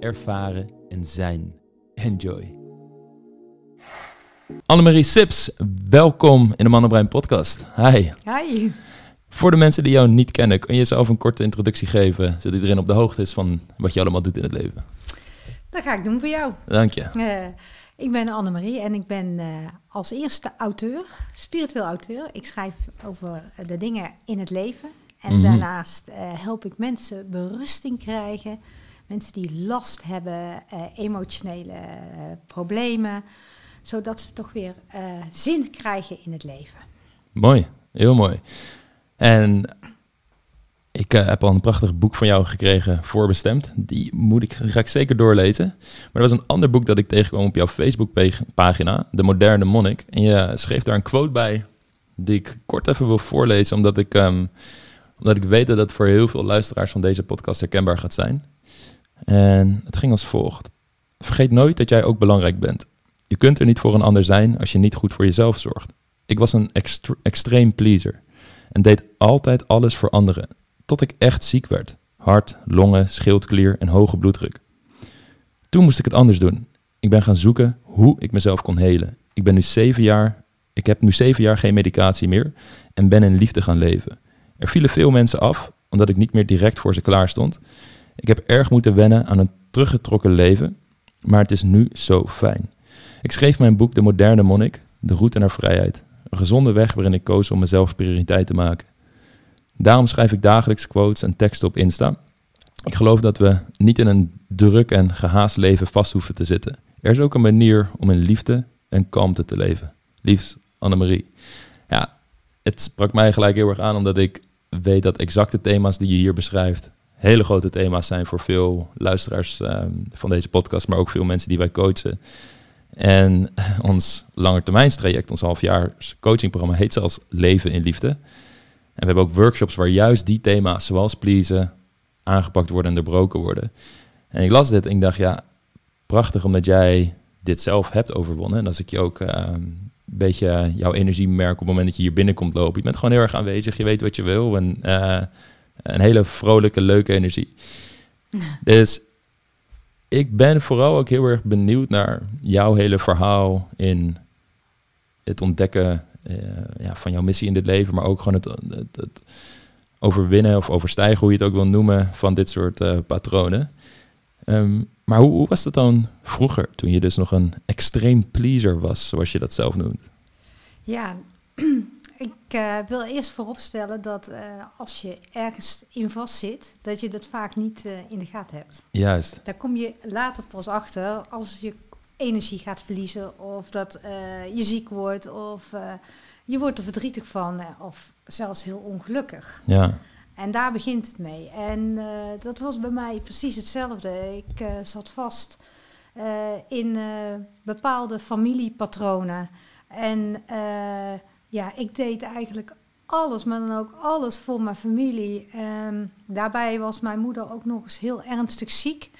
ervaren en zijn. Enjoy. Annemarie Sips, welkom in de Mannenbrein podcast. Hi. Hi. Voor de mensen die jou niet kennen, kun je jezelf een korte introductie geven, zodat iedereen op de hoogte is van wat je allemaal doet in het leven. Dat ga ik doen voor jou. Dank je. Uh, ik ben Annemarie en ik ben uh, als eerste auteur, spiritueel auteur. Ik schrijf over de dingen in het leven. En Mhm. daarnaast uh, help ik mensen berusting krijgen. Mensen die last hebben, emotionele problemen. Zodat ze toch weer zin krijgen in het leven. Mooi, heel mooi. En ik heb al een prachtig boek van jou gekregen, voorbestemd. Die, moet ik, ga ik zeker doorlezen. Maar er was een ander boek dat ik tegenkwam op jouw Facebookpagina, De Moderne Monnik. En je schreef daar een quote bij die ik kort even wil voorlezen, omdat ik, um, omdat ik weet dat het voor heel veel luisteraars van deze podcast herkenbaar gaat zijn. En het ging als volgt. Vergeet nooit dat jij ook belangrijk bent. Je kunt er niet voor een ander zijn als je niet goed voor jezelf zorgt. Ik was een extre extreem pleaser en deed altijd alles voor anderen, tot ik echt ziek werd. Hart, longen, schildklier en hoge bloeddruk. Toen moest ik het anders doen. Ik ben gaan zoeken hoe ik mezelf kon helen. Ik ben nu zeven jaar, ik heb nu zeven jaar geen medicatie meer en ben in liefde gaan leven. Er vielen veel mensen af, omdat ik niet meer direct voor ze klaar stond. Ik heb erg moeten wennen aan een teruggetrokken leven, maar het is nu zo fijn. Ik schreef mijn boek De Moderne Monnik, De Route naar Vrijheid. Een gezonde weg waarin ik koos om mezelf prioriteit te maken. Daarom schrijf ik dagelijks quotes en teksten op Insta. Ik geloof dat we niet in een druk en gehaast leven vast hoeven te zitten. Er is ook een manier om in liefde en kalmte te leven. Liefst Annemarie. Ja, het sprak mij gelijk heel erg aan, omdat ik weet dat exacte thema's die je hier beschrijft hele grote thema's zijn voor veel luisteraars um, van deze podcast, maar ook veel mensen die wij coachen. En ons langetermijnstraject, ons halfjaars coachingprogramma, heet zelfs Leven in Liefde. En we hebben ook workshops waar juist die thema's, zoals pleasen, aangepakt worden en doorbroken worden. En ik las dit en ik dacht, ja, prachtig omdat jij dit zelf hebt overwonnen. En als ik je ook uh, een beetje jouw energie merk op het moment dat je hier binnenkomt lopen. Je bent gewoon heel erg aanwezig, je weet wat je wil en uh, een hele vrolijke, leuke energie. Dus ik ben vooral ook heel erg benieuwd naar jouw hele verhaal in het ontdekken uh, ja, van jouw missie in dit leven, maar ook gewoon het, het, het, overwinnen of overstijgen, hoe je het ook wil noemen, van dit soort uh, patronen. Um, maar hoe, hoe, was dat dan vroeger, toen je dus nog een extreem pleaser was, zoals je dat zelf noemt? Ja, ik uh, wil eerst vooropstellen dat uh, als je ergens in vastzit, dat je dat vaak niet uh, in de gaten hebt. Juist. Daar kom je later pas achter als je energie gaat verliezen of dat je ziek wordt of je wordt er verdrietig van of zelfs heel ongelukkig. Ja. En daar begint het mee. En dat was bij mij precies hetzelfde. Ik zat vast in bepaalde familiepatronen en ja, ik deed eigenlijk alles, maar dan ook alles voor mijn familie. Um, daarbij was mijn moeder ook nog eens heel ernstig ziek.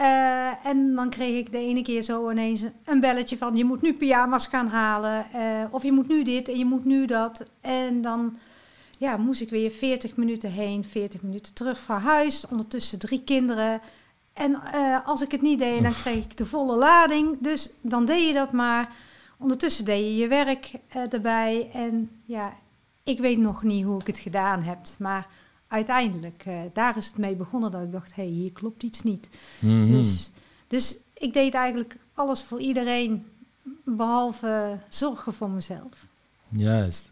Uh, en dan kreeg ik de ene keer zo ineens een belletje van... je moet nu pyjama's gaan halen, uh, of je moet nu dit en je moet nu dat. En dan ja, moest ik weer 40 minuten heen, 40 minuten terug van huis. Ondertussen drie kinderen. En uh, als ik het niet deed, dan kreeg ik de volle lading. Dus dan deed je dat maar... Ondertussen deed je je werk uh, erbij. En ja, ik weet nog niet hoe ik het gedaan heb. Maar uiteindelijk, uh, daar is het mee begonnen dat ik dacht, hé, hey, hier klopt iets niet. Mhm. Mm -hmm. dus, dus ik deed eigenlijk alles voor iedereen, behalve zorgen voor mezelf. Juist.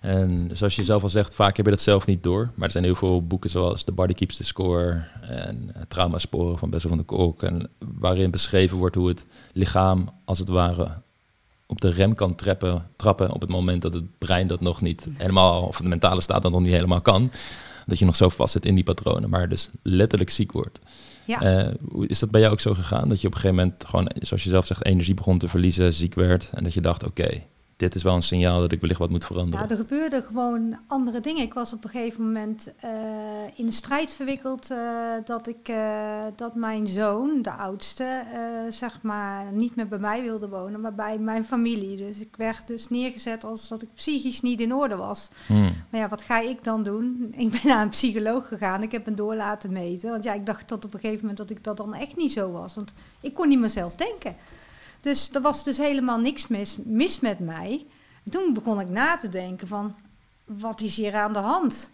En zoals je zelf al zegt, vaak heb je dat zelf niet door. Maar er zijn heel veel boeken zoals The Body Keeps the Score en uh, Traumasporen van Bessel van der Kolk. En waarin beschreven wordt hoe het lichaam als het ware op de rem kan trappen, trappen op het moment dat het brein dat nog niet helemaal, of de mentale staat dat nog niet helemaal kan. Dat je nog zo vast zit in die patronen, maar dus letterlijk ziek wordt. Ja. Eh, hoe is dat bij jou ook zo gegaan? Dat je op een gegeven moment gewoon, zoals je zelf zegt, energie begon te verliezen, ziek werd. En dat je dacht, oké, dit is wel een signaal dat ik wellicht wat moet veranderen. Nou, er gebeurden gewoon andere dingen. Ik was op een gegeven moment eh, in de strijd verwikkeld eh, dat, ik, eh, dat mijn zoon, de oudste, zeg maar niet meer bij mij wilde wonen, maar bij mijn familie. Dus ik werd dus neergezet als dat ik psychisch niet in orde was. Hmm. Maar ja, wat ga ik dan doen? Ik ben naar een psycholoog gegaan. Ik heb hem door laten meten. Want ja, ik dacht dat op een gegeven moment dat ik dat dan echt niet zo was. Want ik kon niet mezelf denken. Dus er was dus helemaal niks mis, mis met mij. En toen begon ik na te denken van, wat is hier aan de hand?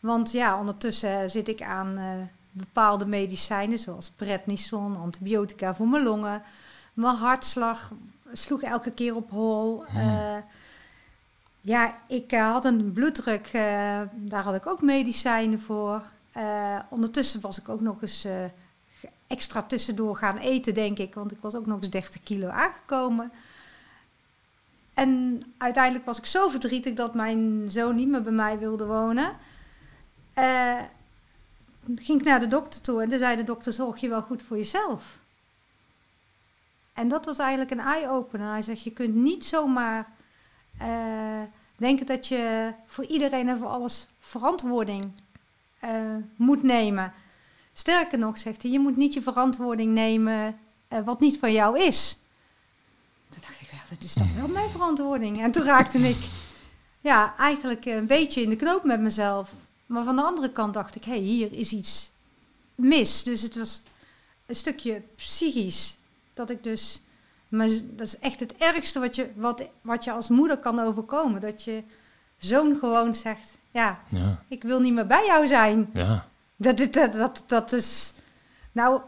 Want ja, ondertussen zit ik aan eh, bepaalde medicijnen, zoals prednison, antibiotica voor mijn longen. Mijn hartslag sloeg elke keer op hol. Eh, ja, ik eh, had een bloeddruk, eh, daar had ik ook medicijnen voor. Eh, ondertussen was ik ook nog eens eh, extra tussendoor gaan eten, denk ik. Want ik was ook nog eens 30 kilo aangekomen. En uiteindelijk was ik zo verdrietig dat mijn zoon niet meer bij mij wilde wonen. Eh, ging ik naar de dokter toe en toen zei de dokter, zorg je wel goed voor jezelf. En dat was eigenlijk een eye-opener. Hij zegt, je kunt niet zomaar eh, denken dat je voor iedereen en voor alles verantwoording eh, moet nemen. Sterker nog, zegt hij, je moet niet je verantwoording nemen eh, wat niet van jou is. Toen dacht ik, ja, dat is toch wel mijn verantwoording. En toen raakte ik ja, eigenlijk een beetje in de knoop met mezelf. Maar van de andere kant dacht ik, hé, hey, hier is iets mis. Dus het was een stukje psychisch. Dat ik dus, maar dat is echt het ergste wat je, wat, wat je als moeder kan overkomen. Dat je zoon gewoon zegt, ja, Ja, ik wil niet meer bij jou zijn. ja. Dat, dat, dat, dat, is, nou,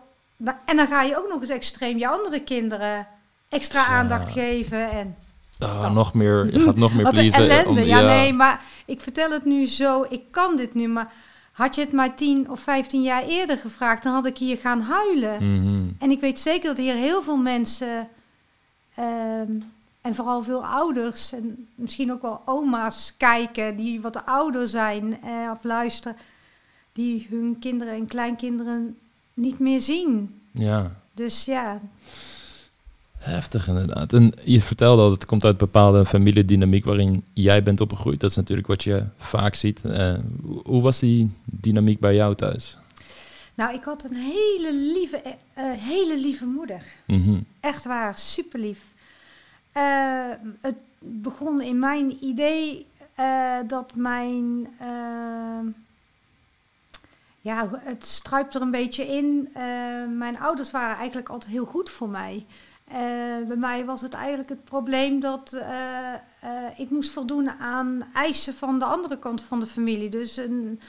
en dan ga je ook nog eens extreem je andere kinderen extra aandacht geven. En Dat. nog meer, je gaat nog meer pleasen. ellende. om- ja, nee, maar ik vertel het nu zo, ik kan dit nu, maar had je het maar 10 of 15 jaar eerder gevraagd, dan had ik hier gaan huilen. Mhm. En ik weet zeker dat hier heel veel mensen, ehm, en vooral veel ouders, en misschien ook wel oma's kijken, die wat ouder zijn eh, of luisteren, die hun kinderen en kleinkinderen niet meer zien. Ja, Dus ja, heftig inderdaad. En je vertelde al, het komt uit bepaalde familiedynamiek waarin jij bent opgegroeid. Dat is natuurlijk wat je vaak ziet. Eh, hoe was die dynamiek bij jou thuis? nou, ik had een hele lieve, eh, eh, hele lieve moeder. Mhm. Echt waar, super lief. het begon in mijn idee dat mijn. Ja, het struipt er een beetje in. Eh, mijn ouders waren eigenlijk altijd heel goed voor mij. Eh, bij mij was het eigenlijk het probleem dat eh, ik moest voldoen aan eisen van de andere kant van de familie. Dus een,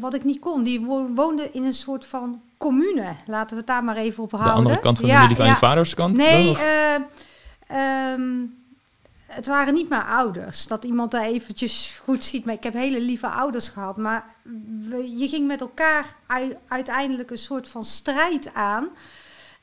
wat ik niet kon. Die wo- woonden in een soort van commune. Laten we het daar maar even op De houden. andere kant van de Ja, familie van ja. je vaders kant? Nee, dan? Het waren niet mijn ouders. Dat iemand daar eventjes goed ziet. Maar ik heb hele lieve ouders gehad. Maar we- je ging met elkaar ui- uiteindelijk een soort van strijd aan.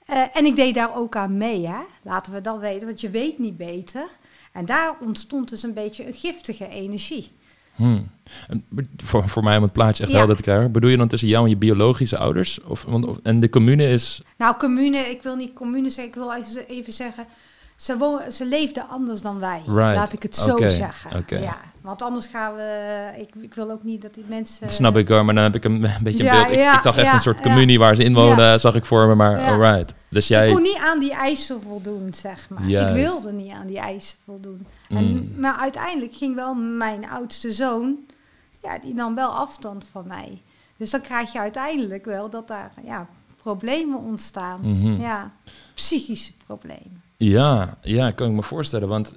Eh, en ik deed daar ook aan mee, hè? laten we dat weten, want je weet niet beter. En daar ontstond dus een beetje een giftige energie. Hmm. En Voor, voor mij om het plaatje echt Ja. helder te krijgen. Bedoel je dan tussen jou en je biologische ouders? Of, want, of- en de commune is... Nou, commune, ik wil niet commune zeggen, ik wil even zeggen, ze, wo- ze leefden anders dan wij. Right. Laat ik het zo zeggen. Ja, want anders gaan we, ik, ik wil ook niet dat die mensen... Dat snap ik hoor, maar dan heb ik een, een beetje een beeld. Ik, ja, ik dacht echt een soort communie waar ze in wonen, zag ik voor me. Maar alright. Dus Ik jij... kon niet aan die eisen voldoen, zeg maar. Juist. Ik wilde niet aan die eisen voldoen. En, Mm. Maar uiteindelijk ging wel mijn oudste zoon, ja, die nam wel afstand van mij. Dus dan krijg je uiteindelijk wel dat daar ja, problemen ontstaan. Mhm. Ja, psychische problemen. Ja, ja, kan ik me voorstellen. Want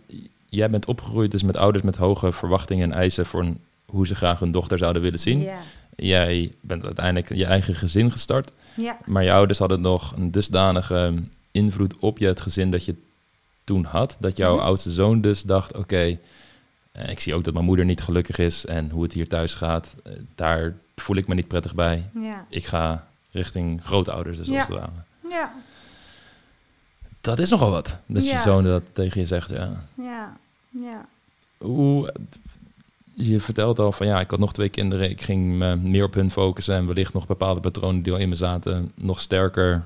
jij bent opgegroeid dus met ouders met hoge verwachtingen en eisen voor een- hoe ze graag hun dochter zouden willen zien. Ja, Jij bent uiteindelijk je eigen gezin gestart. ja. Maar je ouders hadden nog een dusdanige invloed op je, het gezin dat je toen had. Dat jouw Mhm. oudste zoon dus dacht, oké, eh, ik zie ook dat mijn moeder niet gelukkig is. En hoe het hier thuis gaat, eh, daar voel ik me niet prettig bij. ja. Ik ga richting grootouders dus Ja. als het ware. Ja, Dat is nogal wat. Dat je zoon dat tegen je zegt, ja. ja, ja. Hoe, je vertelt al van ja, ik had nog twee kinderen. Ik ging me meer op hun focussen en wellicht nog bepaalde patronen die al in me zaten nog sterker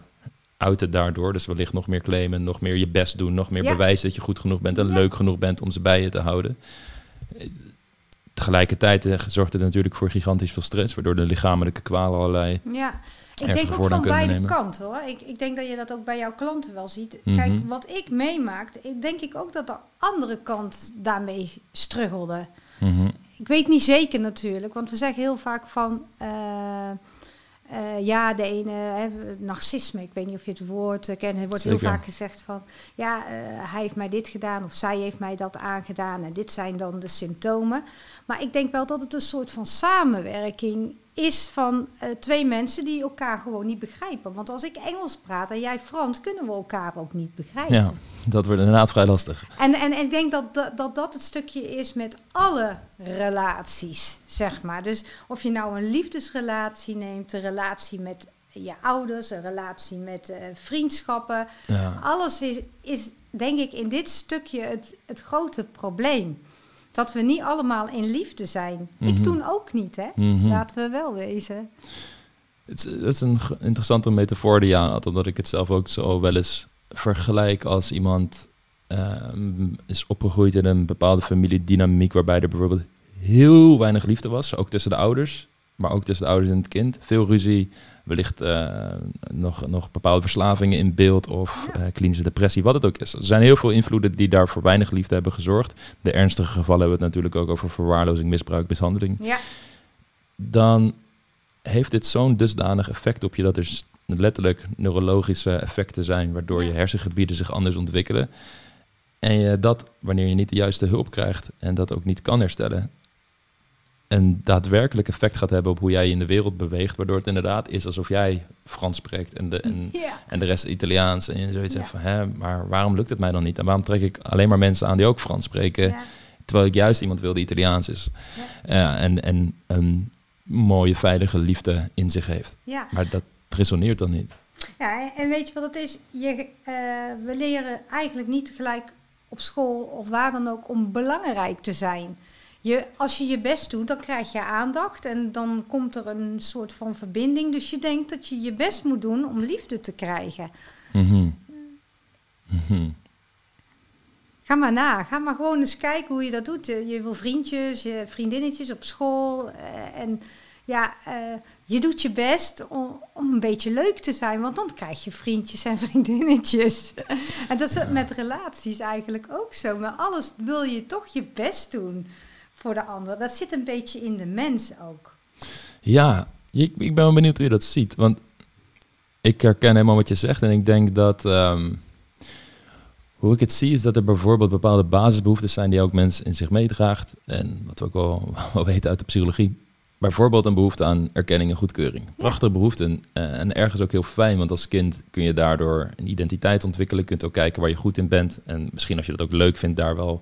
uiten daardoor. Dus wellicht nog meer claimen, nog meer je best doen, nog meer Ja. bewijs dat je goed genoeg bent en Ja. leuk genoeg bent om ze bij je te houden. Tegelijkertijd eh, zorgt het natuurlijk voor gigantisch veel stress, waardoor de lichamelijke kwalen allerlei. Ja, ik denk ook van beide nemen. kanten hoor. Ik, ik denk dat je dat ook bij jouw klanten wel ziet. Mhm. Kijk, wat ik meemaak, ik denk ik ook dat de andere kant daarmee struggelde. Mhm. Ik weet niet zeker natuurlijk, want we zeggen heel vaak van... eh, eh, ja, de ene, hè, narcisme, ik weet niet of je het woord eh, kent. Er wordt heel vaak gezegd van... ja, eh, hij heeft mij dit gedaan of zij heeft mij dat aangedaan... en dit zijn dan de symptomen. Maar ik denk wel dat het een soort van samenwerking is van eh, twee mensen... die elkaar gewoon niet begrijpen. Want als ik Engels praat en jij Frans... kunnen we elkaar ook niet begrijpen. Ja, dat wordt inderdaad vrij lastig. En, en, en ik denk dat, dat dat dat het stukje is met alle relaties, zeg maar. Dus of je nou een liefdesrelatie neemt, een relatie met je ouders, een relatie met eh, vriendschappen. Ja. Alles is, is, denk ik, in dit stukje het, het grote probleem. Dat we niet allemaal in liefde zijn. Mhm. Ik toen ook niet, hè? Mhm. Laten we wel wezen. Het is, is een interessante metafoor die je aanhaalt, omdat ik het zelf ook zo wel eens vergelijk als iemand ehm, is opgegroeid in een bepaalde familiedynamiek waarbij er bijvoorbeeld heel weinig liefde was, ook tussen de ouders, maar ook tussen de ouders en het kind. Veel ruzie, wellicht eh, nog, nog bepaalde verslavingen in beeld of eh, klinische depressie, wat het ook is. Er zijn heel veel invloeden die daar voor weinig liefde hebben gezorgd. De ernstige gevallen hebben we het natuurlijk ook over verwaarlozing, misbruik, mishandeling Ja, dan heeft dit zo'n dusdanig effect op je dat er letterlijk neurologische effecten zijn, waardoor je hersengebieden zich anders ontwikkelen. En je dat, wanneer je niet de juiste hulp krijgt en dat ook niet kan herstellen, een daadwerkelijk effect gaat hebben op hoe jij je in de wereld beweegt, waardoor het inderdaad is alsof jij Frans spreekt en de, en, en de rest Italiaans. En je zoiets zegt van, hè, maar waarom lukt het mij dan niet? En waarom trek ik alleen maar mensen aan die ook Frans spreken? Terwijl ik juist iemand wil die Italiaans is. Ja, en, en een mooie, veilige liefde in zich heeft. Maar dat resoneert dan niet. Ja, en- en weet je wat het is? Je, eh, we leren eigenlijk niet gelijk op school of waar dan ook om belangrijk te zijn. Je, als je je best doet, dan krijg je aandacht en dan komt er een soort van verbinding. Dus je denkt dat je je best moet doen om liefde te krijgen. Mhm. Mhm. Ga maar na. Ga maar gewoon eens kijken hoe je dat doet. Je wil vriendjes, je vriendinnetjes op school. eh, en ja, eh, je doet je best om, om een beetje leuk te zijn. Want dan krijg je vriendjes en vriendinnetjes. en dat is met relaties eigenlijk ook zo. Maar alles wil je toch je best doen voor de ander. Dat zit een beetje in de mens ook. Ja, ik, ik ben wel benieuwd hoe je dat ziet. Want ik herken helemaal wat je zegt. En ik denk dat... ehm, hoe ik het zie is dat er bijvoorbeeld bepaalde basisbehoeftes zijn die elk mens in zich meedraagt. En wat we ook wel, wel weten uit de psychologie. Bijvoorbeeld een behoefte aan erkenning en goedkeuring. Prachtige behoeften eh, en ergens ook heel fijn, want als kind kun je daardoor een identiteit ontwikkelen. Je kunt ook kijken waar je goed in bent. En misschien als je dat ook leuk vindt, daar wel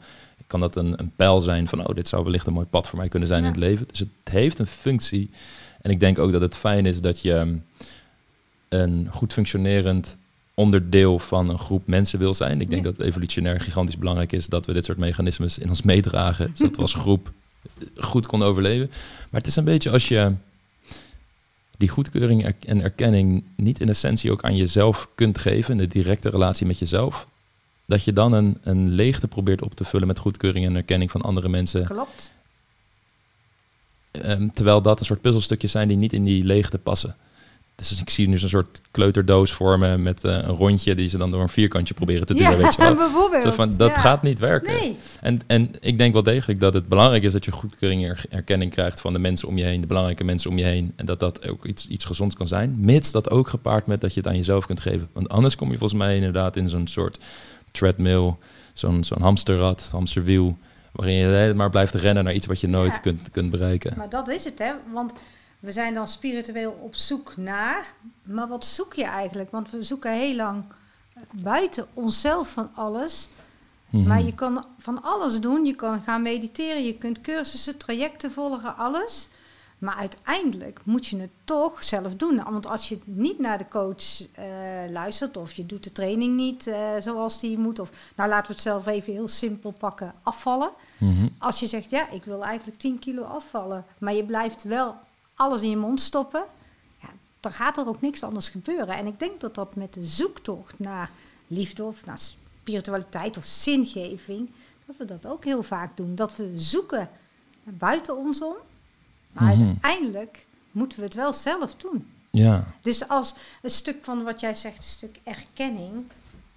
kan dat een, een pijl zijn van, oh, dit zou wellicht een mooi pad voor mij kunnen zijn Ja. in het leven. Dus het heeft een functie. En ik denk ook dat het fijn is dat je um, een goed functionerend onderdeel van een groep mensen wil zijn. Ik denk Ja. dat het evolutionair gigantisch belangrijk is dat we dit soort mechanismes in ons meedragen, zodat we als groep goed konden overleven. Maar het is een beetje als je die goedkeuring en erkenning niet in essentie ook aan jezelf kunt geven, in de directe relatie met jezelf, dat je dan een, een leegte probeert op te vullen met goedkeuring en erkenning van andere mensen. Klopt. Ehm, terwijl dat een soort puzzelstukjes zijn die niet in die leegte passen. Dus ik zie nu zo'n soort kleuterdoos vormen met eh, een rondje die ze dan door een vierkantje proberen te duwen. ja, weet je bijvoorbeeld. Zo van, dat Ja. gaat niet werken. Nee. En, en ik denk wel degelijk dat het belangrijk is dat je goedkeuring en er- erkenning krijgt van de mensen om je heen, de belangrijke mensen om je heen. En dat dat ook iets, iets gezonds kan zijn. Mits dat ook gepaard met dat je het aan jezelf kunt geven. Want anders kom je volgens mij inderdaad in zo'n soort treadmill, zo'n zo'n hamsterrad, hamsterwiel. Waarin je maar blijft rennen naar iets wat je nooit Ja. kunt, kunt bereiken. Maar dat is het, hè? Want we zijn dan spiritueel op zoek naar. Maar wat zoek je eigenlijk? Want we zoeken heel lang buiten onszelf van alles. Mhm. Maar je kan van alles doen. Je kan gaan mediteren, je kunt cursussen, trajecten volgen, alles. Maar uiteindelijk moet je het toch zelf doen. Want als je niet naar de coach uh, luistert of je doet de training niet uh, zoals die moet, of nou laten we het zelf even heel simpel pakken, afvallen. Mhm. Als je zegt, ja, ik wil eigenlijk 10 kilo afvallen, maar je blijft wel alles in je mond stoppen, ja, dan gaat er ook niks anders gebeuren. En ik denk dat dat met de zoektocht naar liefde of naar spiritualiteit of zingeving, dat we dat ook heel vaak doen. Dat we zoeken buiten ons om, maar Mhm. uiteindelijk moeten we het wel zelf doen. Ja. Dus als het stuk van wat jij zegt, een stuk erkenning.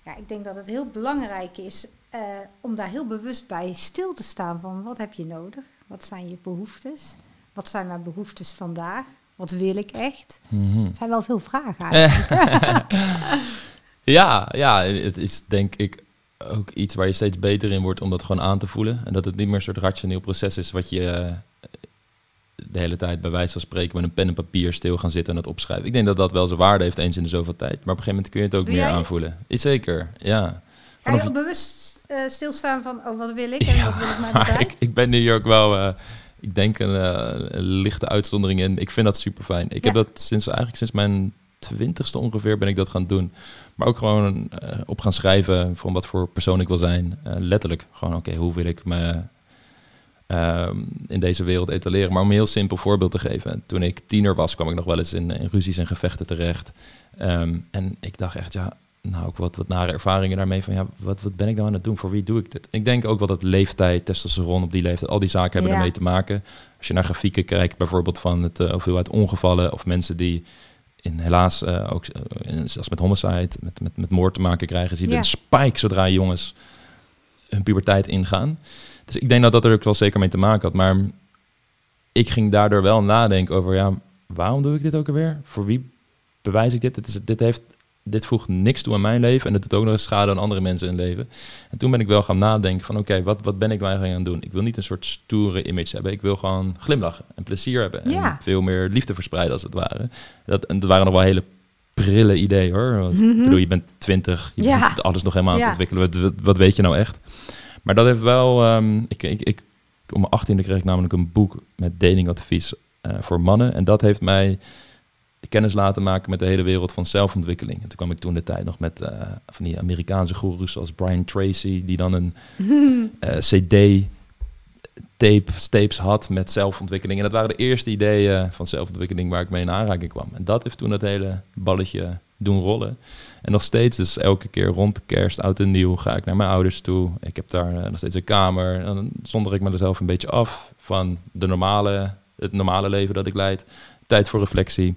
Ja, ik denk dat het heel belangrijk is eh, om daar heel bewust bij stil te staan van wat heb je nodig? Wat zijn je behoeftes? Wat zijn mijn behoeftes vandaag? Wat wil ik echt? Het zijn wel veel vragen eigenlijk. Ja, ja, het is denk ik ook iets waar je steeds beter in wordt om dat gewoon aan te voelen. En dat het niet meer een soort rationeel proces is wat je de hele tijd bij wijze van spreken met een pen en papier stil gaan zitten en het opschrijven. Ik denk dat dat wel zijn waarde heeft eens in de zoveel tijd. Maar op een gegeven moment kun je het ook Doe meer aanvoelen. Iets zeker, ja. Ga je ook bewust eh, stilstaan van oh, wat wil ik en wat wil ik maar ik, ik ben hier ook wel, eh, ik denk een, eh, een lichte uitzondering in. Ik vind dat super fijn. Ik heb Ja. dat sinds eigenlijk sinds mijn twintigste ongeveer ben ik dat gaan doen. Maar ook gewoon op gaan schrijven van wat voor persoon ik wil zijn. Letterlijk gewoon, oké, hoe wil ik me ehm, in deze wereld etaleren? Maar om een heel simpel voorbeeld te geven. Toen ik tiener was, kwam ik nog wel eens in, in ruzies en gevechten terecht. Ehm, en ik dacht echt, ja, nou ook wat, wat nare ervaringen daarmee. Van ja, wat, wat ben ik nou aan het doen? Voor wie doe ik dit? Ik denk ook wel dat leeftijd, testosteron op die leeftijd, al die zaken hebben Ja. ermee te maken. Als je naar grafieken kijkt, bijvoorbeeld van het uh, hoeveelheid ongevallen of mensen die in, helaas eh, ook eh, zelfs met homicide, met, met, met moord te maken krijgen, zie je Ja. een spike zodra jongens hun puberteit ingaan. Dus ik denk dat dat er ook wel zeker mee te maken had. Maar ik ging daardoor wel nadenken over, ja, waarom doe ik dit ook alweer? Voor wie bewijs ik dit? Dit, is, dit, heeft, dit voegt niks toe aan mijn leven en het doet ook nog eens schade aan andere mensen in leven. En toen ben ik wel gaan nadenken van, oké, wat, wat ben ik nou eigenlijk aan het doen? Ik wil niet een soort stoere image hebben. Ik wil gewoon glimlachen en plezier hebben. Ja. En veel meer liefde verspreiden als het ware. Dat, en dat waren nog wel hele prille ideeën hoor. Want Mhm. ik bedoel, je bent twintig, je Ja. bent alles nog helemaal aan Ja. het ontwikkelen. Wat, wat weet je nou echt? Maar dat heeft wel... ehm, ik, ik, ik, om mijn achttiende kreeg ik namelijk een boek met datingadvies eh, voor mannen. En dat heeft mij kennis laten maken met de hele wereld van zelfontwikkeling. En toen kwam ik toen de tijd nog met eh, van die Amerikaanse goeroes zoals Brian Tracy... die dan een eh, CD tape, tapes had met zelfontwikkeling. En dat waren de eerste ideeën van zelfontwikkeling waar ik mee in aanraking kwam. En dat heeft toen het hele balletje doen rollen. En nog steeds, dus elke keer rond kerst, oud en nieuw, ga ik naar mijn ouders toe. Ik heb daar eh, nog steeds een kamer. En dan zonder ik mezelf een beetje af van de normale, het normale leven dat ik leid. Tijd voor reflectie.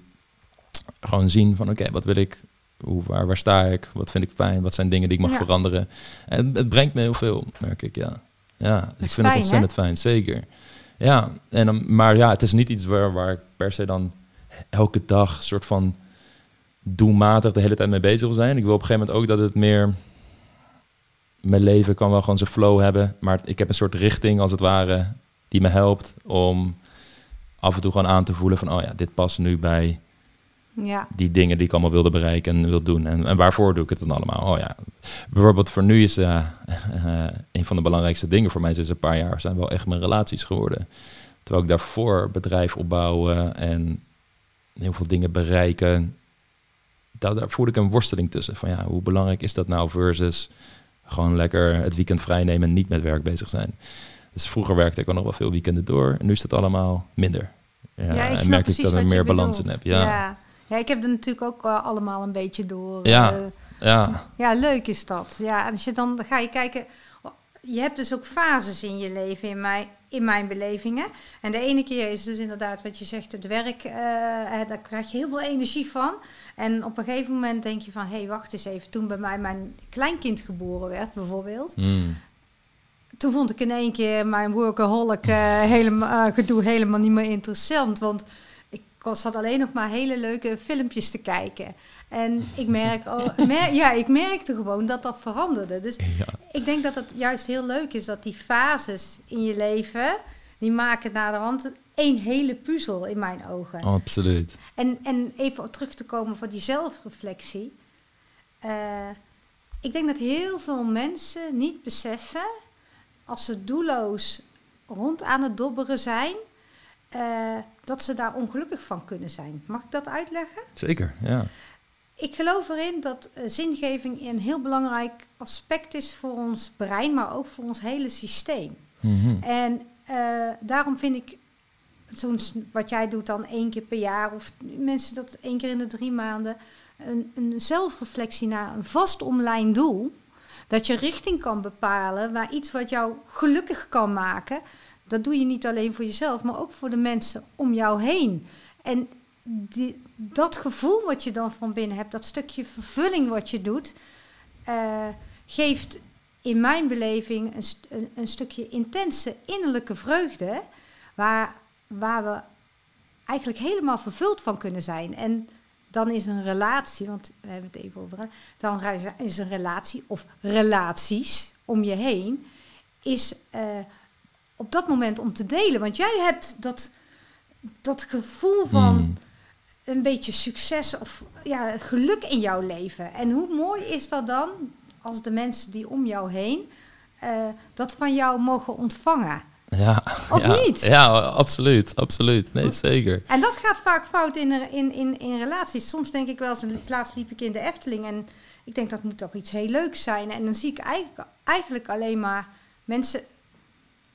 Gewoon zien van, oké, wat wil ik? Hoe, waar, waar sta ik? Wat vind ik fijn? Wat zijn dingen die ik mag Ja. veranderen? En het brengt me heel veel, merk ik, ja. Ja, dus ik vind fijn, het ontzettend fijn, zeker. Ja, en maar ja, het is niet iets waar, waar ik per se dan elke dag soort van doelmatig de hele tijd mee bezig wil zijn. Ik wil op een gegeven moment ook dat het meer... Mijn leven kan wel gewoon zijn flow hebben, maar ik heb een soort richting als het ware die me helpt om af en toe gewoon aan te voelen van, oh ja, dit past nu bij Ja, die dingen die ik allemaal wilde bereiken en wil doen. En, en waarvoor doe ik het dan allemaal? Oh ja, bijvoorbeeld voor nu is eh, eh, een van de belangrijkste dingen voor mij sinds een paar jaar zijn wel echt mijn relaties geworden. Terwijl ik daarvoor bedrijf opbouwen en heel veel dingen bereiken, daar, daar voelde ik een worsteling tussen. Van ja, hoe belangrijk is dat nou versus gewoon lekker het weekend vrij nemen en niet met werk bezig zijn. Dus vroeger werkte ik al nog wel veel weekenden door en nu is dat allemaal minder. Ja, ja, ik en merk ik dat er meer balans in heb. Ja, ja. ja. Ik heb er natuurlijk ook eh, allemaal een beetje door. Ja. eh, ja. Ja, leuk is dat. Ja, als je dan, dan ga je kijken. Je hebt dus ook fases in je leven, in mijn, in mijn belevingen. En de ene keer is dus inderdaad wat je zegt, het werk, eh, daar krijg je heel veel energie van. En op een gegeven moment denk je van, hé, hey, wacht eens even. Toen bij mij mijn kleinkind geboren werd, bijvoorbeeld. Mm. Toen vond ik in één keer mijn workaholic eh helemaal, eh, gedoe helemaal niet meer interessant. Want ik zat alleen nog maar hele leuke filmpjes te kijken. En ik, merk, oh, mer- ja, ik merkte gewoon dat dat veranderde. Dus Ja. ik denk dat het juist heel leuk is dat die fases in je leven... die maken naar de hand één hele puzzel in mijn ogen. Absoluut. En, en even terug te komen voor die zelfreflectie. Eh, ik denk dat heel veel mensen niet beseffen, als ze doelloos rond aan het dobberen zijn, eh, dat ze daar ongelukkig van kunnen zijn. Mag ik dat uitleggen? Zeker, ja. Ik geloof erin dat uh, zingeving een heel belangrijk aspect is voor ons brein, maar ook voor ons hele systeem. Mhm. En uh, daarom vind ik zo'n wat jij doet dan één keer per jaar, of mensen dat één keer in de drie maanden, een, een zelfreflectie naar een vast omlijnd doel. Dat je richting kan bepalen waar iets wat jou gelukkig kan maken. Dat doe je niet alleen voor jezelf, maar ook voor de mensen om jou heen. En die, dat gevoel wat je dan van binnen hebt, dat stukje vervulling wat je doet, uh, geeft in mijn beleving een, een, stukje intense innerlijke vreugde, waar, waar we eigenlijk helemaal vervuld van kunnen zijn. En dan is een relatie, want we hebben het even over, dan is een relatie of relaties om je heen, is uh, op dat moment om te delen. Want jij hebt dat, dat gevoel van Mm. een beetje succes of ja, geluk in jouw leven. En hoe mooi is dat dan als de mensen die om jou heen uh, dat van jou mogen ontvangen? Ja, Of ja, niet? Ja, absoluut, absoluut. Nee, zeker. En dat gaat vaak fout in, in, in, in relaties. Soms denk ik wel eens, laatst liep ik in de Efteling en ik denk dat moet toch iets heel leuks zijn. En dan zie ik eigenlijk, eigenlijk alleen maar mensen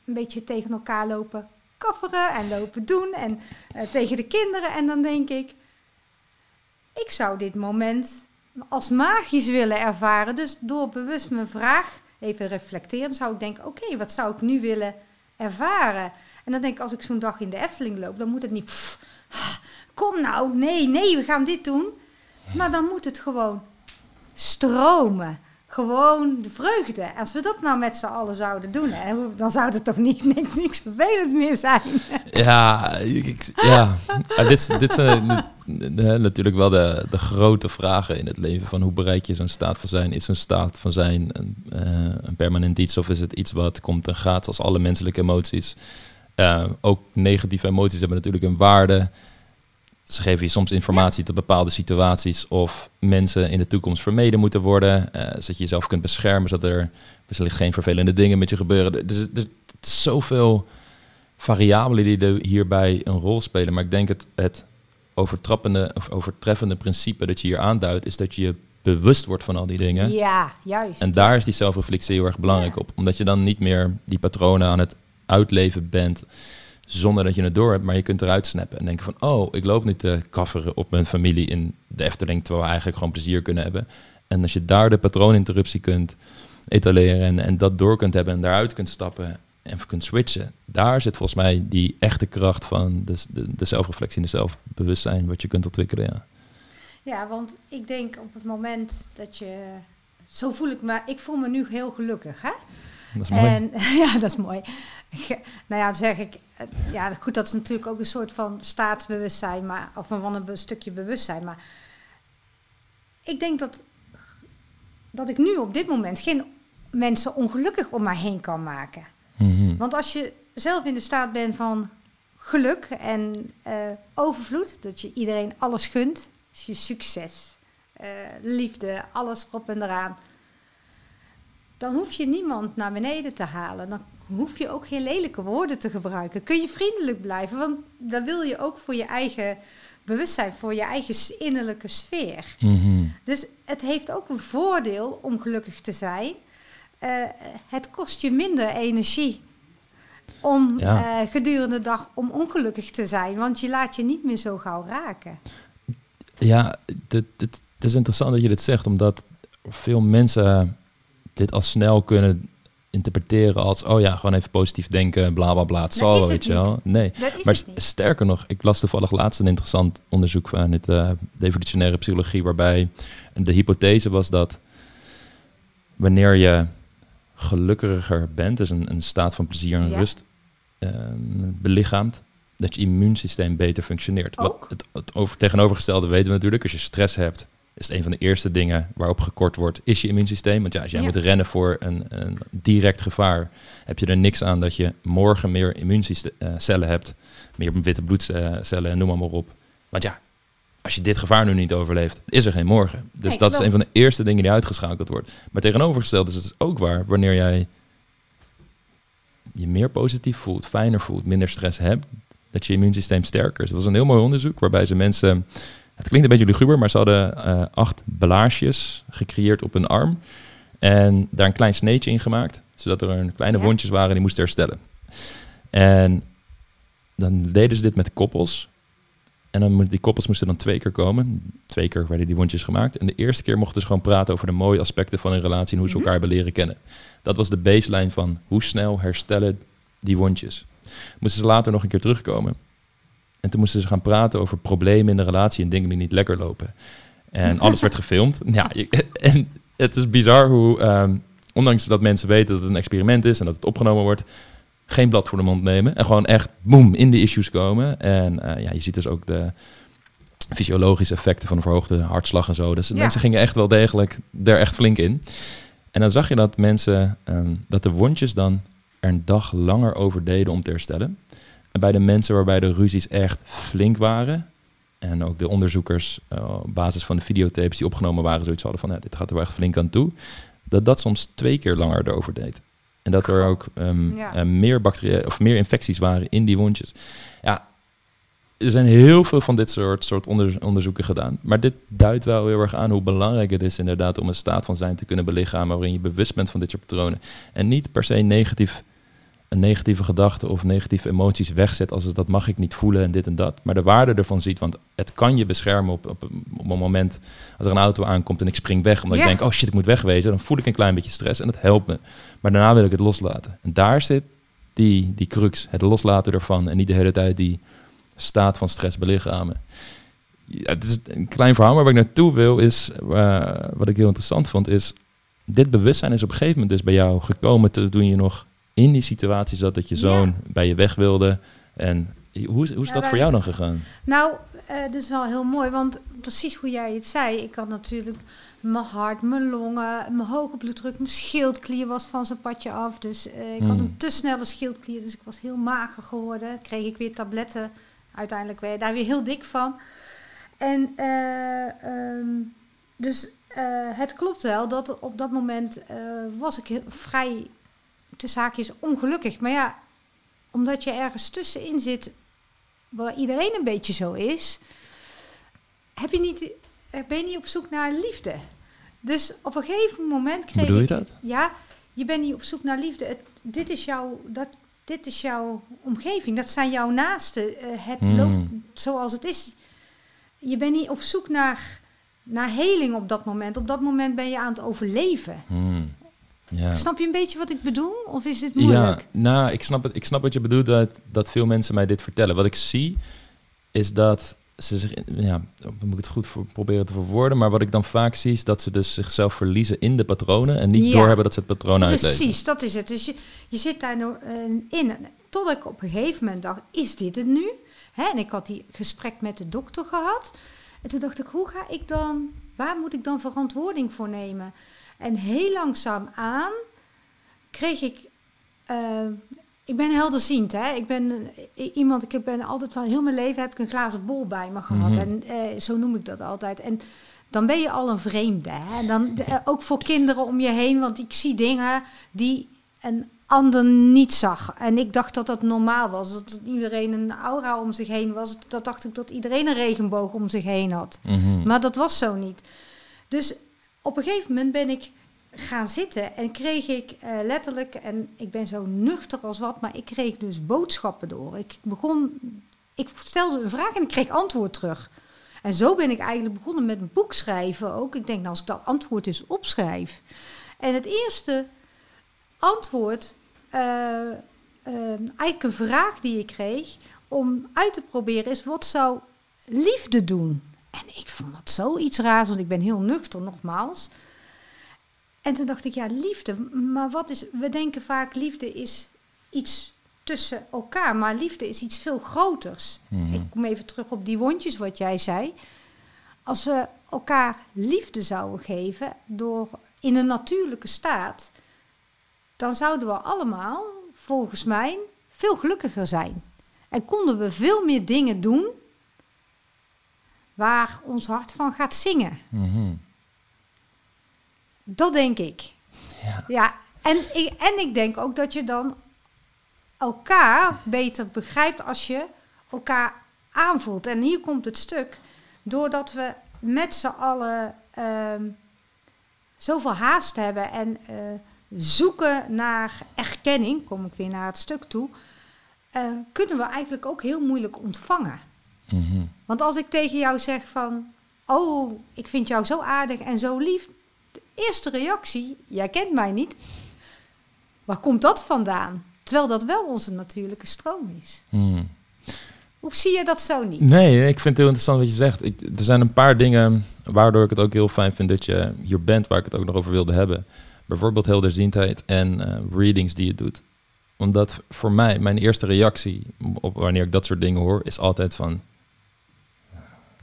een beetje tegen elkaar lopen kafferen en lopen doen en uh, tegen de kinderen. En dan denk ik, ik zou dit moment als magisch willen ervaren. Dus door bewust mijn vraag even reflecteren, zou ik denken, oké, wat zou ik nu willen ervaren? En dan denk ik, als ik zo'n dag in de Efteling loop, dan moet het niet, pff, kom nou, nee, nee, we gaan dit doen. Maar dan moet het gewoon stromen. Gewoon de vreugde. Als we dat nou met z'n allen zouden doen, hè, dan zou het toch niet, niks, niks vervelend meer zijn. Ja, ja. Dit, dit zijn natuurlijk wel de, de grote vragen in het leven. Van hoe bereik je zo'n staat van zijn? Is een staat van zijn een, uh, een permanent iets of is het iets wat komt en gaat als alle menselijke emoties? Uh, ook negatieve emoties hebben natuurlijk een waarde. Ze geven je soms informatie tot bepaalde situaties of mensen in de toekomst vermeden moeten worden. Uh, zodat je jezelf kunt beschermen, zodat er wellicht geen vervelende dingen met je gebeuren. Dus er is zoveel variabelen die hierbij een rol spelen. Maar ik denk het, het overtrappende of overtreffende principe dat je hier aanduidt, is dat je bewust wordt van al die dingen. Ja, juist. En daar is die zelfreflectie heel erg belangrijk ja. op. Omdat je dan niet meer die patronen aan het uitleven bent zonder dat je het door hebt, maar je kunt eruit snappen en denken van, oh, ik loop nu te kafferen op mijn familie in de Efteling, terwijl we eigenlijk gewoon plezier kunnen hebben. En als je daar de patrooninterruptie kunt etaleren en, en dat door kunt hebben en daaruit kunt stappen en kunt switchen, daar zit volgens mij die echte kracht van de, de, de zelfreflectie en de zelfbewustzijn wat je kunt ontwikkelen, ja. Ja, want ik denk op het moment dat je, zo voel ik me, ik voel me nu heel gelukkig, hè? Dat is mooi. En, ja, dat is mooi. nou ja, dan zeg ik, ja, goed, dat is natuurlijk ook een soort van staatsbewustzijn, maar, of van een stukje bewustzijn. Maar ik denk dat, dat ik nu op dit moment geen mensen ongelukkig om mij heen kan maken. Mm-hmm. Want als je zelf in de staat bent van geluk en uh, overvloed, dat je iedereen alles gunt, is je succes, uh, liefde, alles erop en eraan dan hoef je niemand naar beneden te halen. Dan hoef je ook geen lelijke woorden te gebruiken. Kun je vriendelijk blijven, want dat wil je ook voor je eigen bewustzijn, voor je eigen innerlijke sfeer. Mm-hmm. Dus het heeft ook een voordeel om gelukkig te zijn. Uh, het kost je minder energie om Ja. uh, gedurende de dag om ongelukkig te zijn, want je laat je niet meer zo gauw raken. Ja, dit, dit, het is interessant dat je dit zegt, omdat veel mensen dit al snel kunnen interpreteren als, oh ja, gewoon even positief denken, bla bla bla, het zal wel, weet je wel. Nee, maar sterker nog, ik las toevallig laatst een interessant onderzoek van het uh, de evolutionaire psychologie, waarbij de hypothese was dat wanneer je gelukkiger bent, dus een, een staat van plezier en Ja. rust uh, belichaamt, dat je immuunsysteem beter functioneert. Wat Ook? het, het over, tegenovergestelde weten we natuurlijk. Als je stress hebt, is het een van de eerste dingen waarop gekort wordt, is je immuunsysteem. Want ja, als jij Ja. moet rennen voor een, een direct gevaar, heb je er niks aan dat je morgen meer immuuncellen hebt, meer witte bloedcellen en noem maar, maar op. Want ja, als je dit gevaar nu niet overleeft, is er geen morgen. Dus Nee, dat is een van de eerste dingen die uitgeschakeld wordt. Maar tegenovergesteld is het dus ook waar, wanneer jij je meer positief voelt, fijner voelt, minder stress hebt, dat je immuunsysteem sterker is. Dat was een heel mooi onderzoek waarbij ze mensen... Het klinkt een beetje luguber, maar ze hadden uh, acht belaarsjes gecreëerd op een arm. En daar een klein sneetje in gemaakt, zodat er een kleine wondjes waren die moesten herstellen. En dan deden ze dit met koppels. En dan, die koppels moesten dan twee keer komen. Twee keer werden die wondjes gemaakt. En de eerste keer mochten ze gewoon praten over de mooie aspecten van hun relatie en hoe ze mhm. elkaar hebben leren kennen. Dat was de baseline van hoe snel herstellen die wondjes. Moesten ze later nog een keer terugkomen. En toen moesten ze gaan praten over problemen in de relatie en dingen die niet lekker lopen. En alles werd gefilmd. Ja, en het is bizar hoe, um, ondanks dat mensen weten dat het een experiment is en dat het opgenomen wordt, geen blad voor de mond nemen. En gewoon echt, boem, in de issues komen. En uh, ja, je ziet dus ook de fysiologische effecten van een verhoogde hartslag en zo. Dus mensen gingen echt wel degelijk er echt flink in. En dan zag je dat mensen, um, dat de wondjes dan er een dag langer over deden om te herstellen. Bij de mensen waarbij de ruzies echt flink waren, en ook de onderzoekers uh, op basis van de videotapes die opgenomen waren, zoiets hadden van, ja, dit gaat er wel echt flink aan toe, dat dat soms twee keer langer erover deed. En dat er ook um, meer bacteriën of meer infecties waren in die wondjes. Ja, er zijn heel veel van dit soort, soort onderzoeken gedaan. Maar dit duidt wel heel erg aan hoe belangrijk het is inderdaad om een staat van zijn te kunnen belichamen waarin je bewust bent van dit soort patronen. En niet per se negatief een negatieve gedachte of negatieve emoties wegzet als het, dat mag ik niet voelen en dit en dat. Maar de waarde ervan ziet, want het kan je beschermen op, op, op een moment als er een auto aankomt en ik spring weg omdat ik denk, oh shit, ik moet wegwezen. Dan voel ik een klein beetje stress en dat helpt me. Maar daarna wil ik het loslaten. En daar zit die, die crux, het loslaten ervan en niet de hele tijd die staat van stress belichamen. Ja, het is een klein verhaal, maar waar ik naartoe wil is, uh, wat ik heel interessant vond, is dit bewustzijn is op een gegeven moment dus bij jou gekomen toen je nog in die situatie zat dat je zoon bij je weg wilde. En hoe, hoe is dat voor jou dan gegaan? Nou, uh, dat is wel heel mooi, want precies hoe jij het zei, ik had natuurlijk mijn hart, mijn longen, mijn hoge bloeddruk, mijn schildklier was van zijn padje af. Dus uh, ik had hmm. een te snelle schildklier, dus ik was heel mager geworden. Kreeg ik weer tabletten, uiteindelijk werd daar weer heel dik van. En uh, um, dus het klopt wel dat op dat moment was ik heel, vrij de zaakjes ongelukkig. Maar ja, omdat je ergens tussenin zit waar iedereen een beetje zo is, heb je niet, ben je niet op zoek naar liefde. Dus op een gegeven moment kreeg Bedoel je dat? Ja, je bent niet op zoek naar liefde. dit, is jouw, dat, dit is jouw omgeving. Dat zijn jouw naasten. Uh, het hmm. loopt zoals het is. Je bent niet op zoek naar, naar heling op dat moment. Op dat moment ben je aan het overleven. Hmm. Ja. Snap je een beetje wat ik bedoel? Of is het moeilijk? Ja, nou, ik snap, het, ik snap wat je bedoelt, dat, dat veel mensen mij dit vertellen. Wat ik zie, is dat ze zich, ja, dan moet ik het goed voor, proberen te verwoorden, maar wat ik dan vaak zie, is dat ze dus zichzelf verliezen in de patronen en niet doorhebben dat ze het patroon uitleven. Precies, dat is het. Dus je, je zit daar nou, uh, in. Tot ik op een gegeven moment dacht, is dit het nu? Hè? En ik had die gesprek met de dokter gehad. En toen dacht ik, hoe ga ik dan, waar moet ik dan verantwoording voor nemen? En heel langzaam aan kreeg ik. Uh, ik ben helderziend, hè. Ik ben iemand, ik ben altijd wel, heel mijn leven heb ik een glazen bol bij me gehad. Mhm. En uh, zo noem ik dat altijd. En dan ben je al een vreemde, hè. Dan, uh, ook voor kinderen om je heen, want ik zie dingen die een ander niet zag. En ik dacht dat dat normaal was. Dat iedereen een aura om zich heen was. Dat dacht ik dat iedereen een regenboog om zich heen had. Mm Maar dat was zo niet. Dus op een gegeven moment ben ik gaan zitten en kreeg ik uh, letterlijk, en ik ben zo nuchter als wat, maar ik kreeg dus boodschappen door. Ik begon, ik stelde een vraag en ik kreeg antwoord terug. En zo ben ik eigenlijk begonnen met een boek schrijven ook. Ik denk, nou, als ik dat antwoord eens opschrijf. En het eerste antwoord, uh, uh, eigenlijk een vraag die ik kreeg om uit te proberen, is wat zou liefde doen? En ik vond dat zoiets raars, want ik ben heel nuchter, nogmaals. En toen dacht ik, ja, liefde. Maar wat is. We denken vaak liefde is iets tussen elkaar, maar liefde is iets veel groters. Mhm. Ik kom even terug op die wondjes, wat jij zei. Als we elkaar liefde zouden geven door in een natuurlijke staat, dan zouden we allemaal, volgens mij, veel gelukkiger zijn. En konden we veel meer dingen doen waar ons hart van gaat zingen. Mm Dat denk ik. Ja. ja en, ik, en ik denk ook dat je dan elkaar beter begrijpt als je elkaar aanvoelt. En hier komt het stuk. Doordat we met z'n allen ehm, zoveel haast hebben en eh, zoeken naar erkenning, kom ik weer naar het stuk toe, eh, kunnen we eigenlijk ook heel moeilijk ontvangen. Mhm. Want als ik tegen jou zeg van, oh, ik vind jou zo aardig en zo lief, de eerste reactie, jij kent mij niet. Waar komt dat vandaan? Terwijl dat wel onze natuurlijke stroom is. Mhm. Hoe zie je dat zo niet? Nee, ik vind het heel interessant wat je zegt. Ik, er zijn een paar dingen waardoor ik het ook heel fijn vind dat je hier bent, waar ik het ook nog over wilde hebben. Bijvoorbeeld helderziendheid en eh, readings die je doet. Omdat voor mij, mijn eerste reactie op wanneer ik dat soort dingen hoor, is altijd van...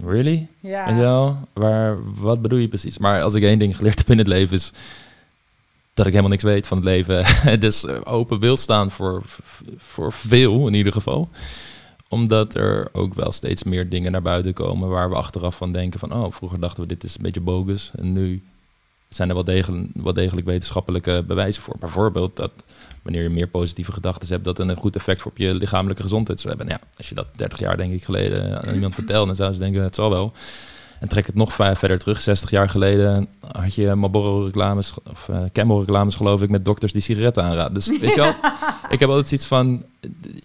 Really? Ja. Waar, wat bedoel je precies? Maar als ik één ding geleerd heb in het leven is dat ik helemaal niks weet van het leven. dus eh, open wil staan voor, voor veel in ieder geval. Omdat er ook wel steeds meer dingen naar buiten komen waar we achteraf van denken van... oh, vroeger dachten we dit is een beetje bogus. En nu zijn er wel degelijk, wel degelijk wetenschappelijke bewijzen voor. Bijvoorbeeld dat wanneer je meer positieve gedachten hebt... dat een goed effect op je lichamelijke gezondheid zou hebben. Nou ja, als je dat 30 jaar denk ik geleden aan iemand vertelt... dan zou ze denken, het zal wel... En trek het nog vijf verder terug. 60 jaar geleden had je Marlboro-reclames, of uh, Camel-reclames geloof ik, met dokters die sigaretten aanraden. Dus weet je wel, ik heb altijd iets van,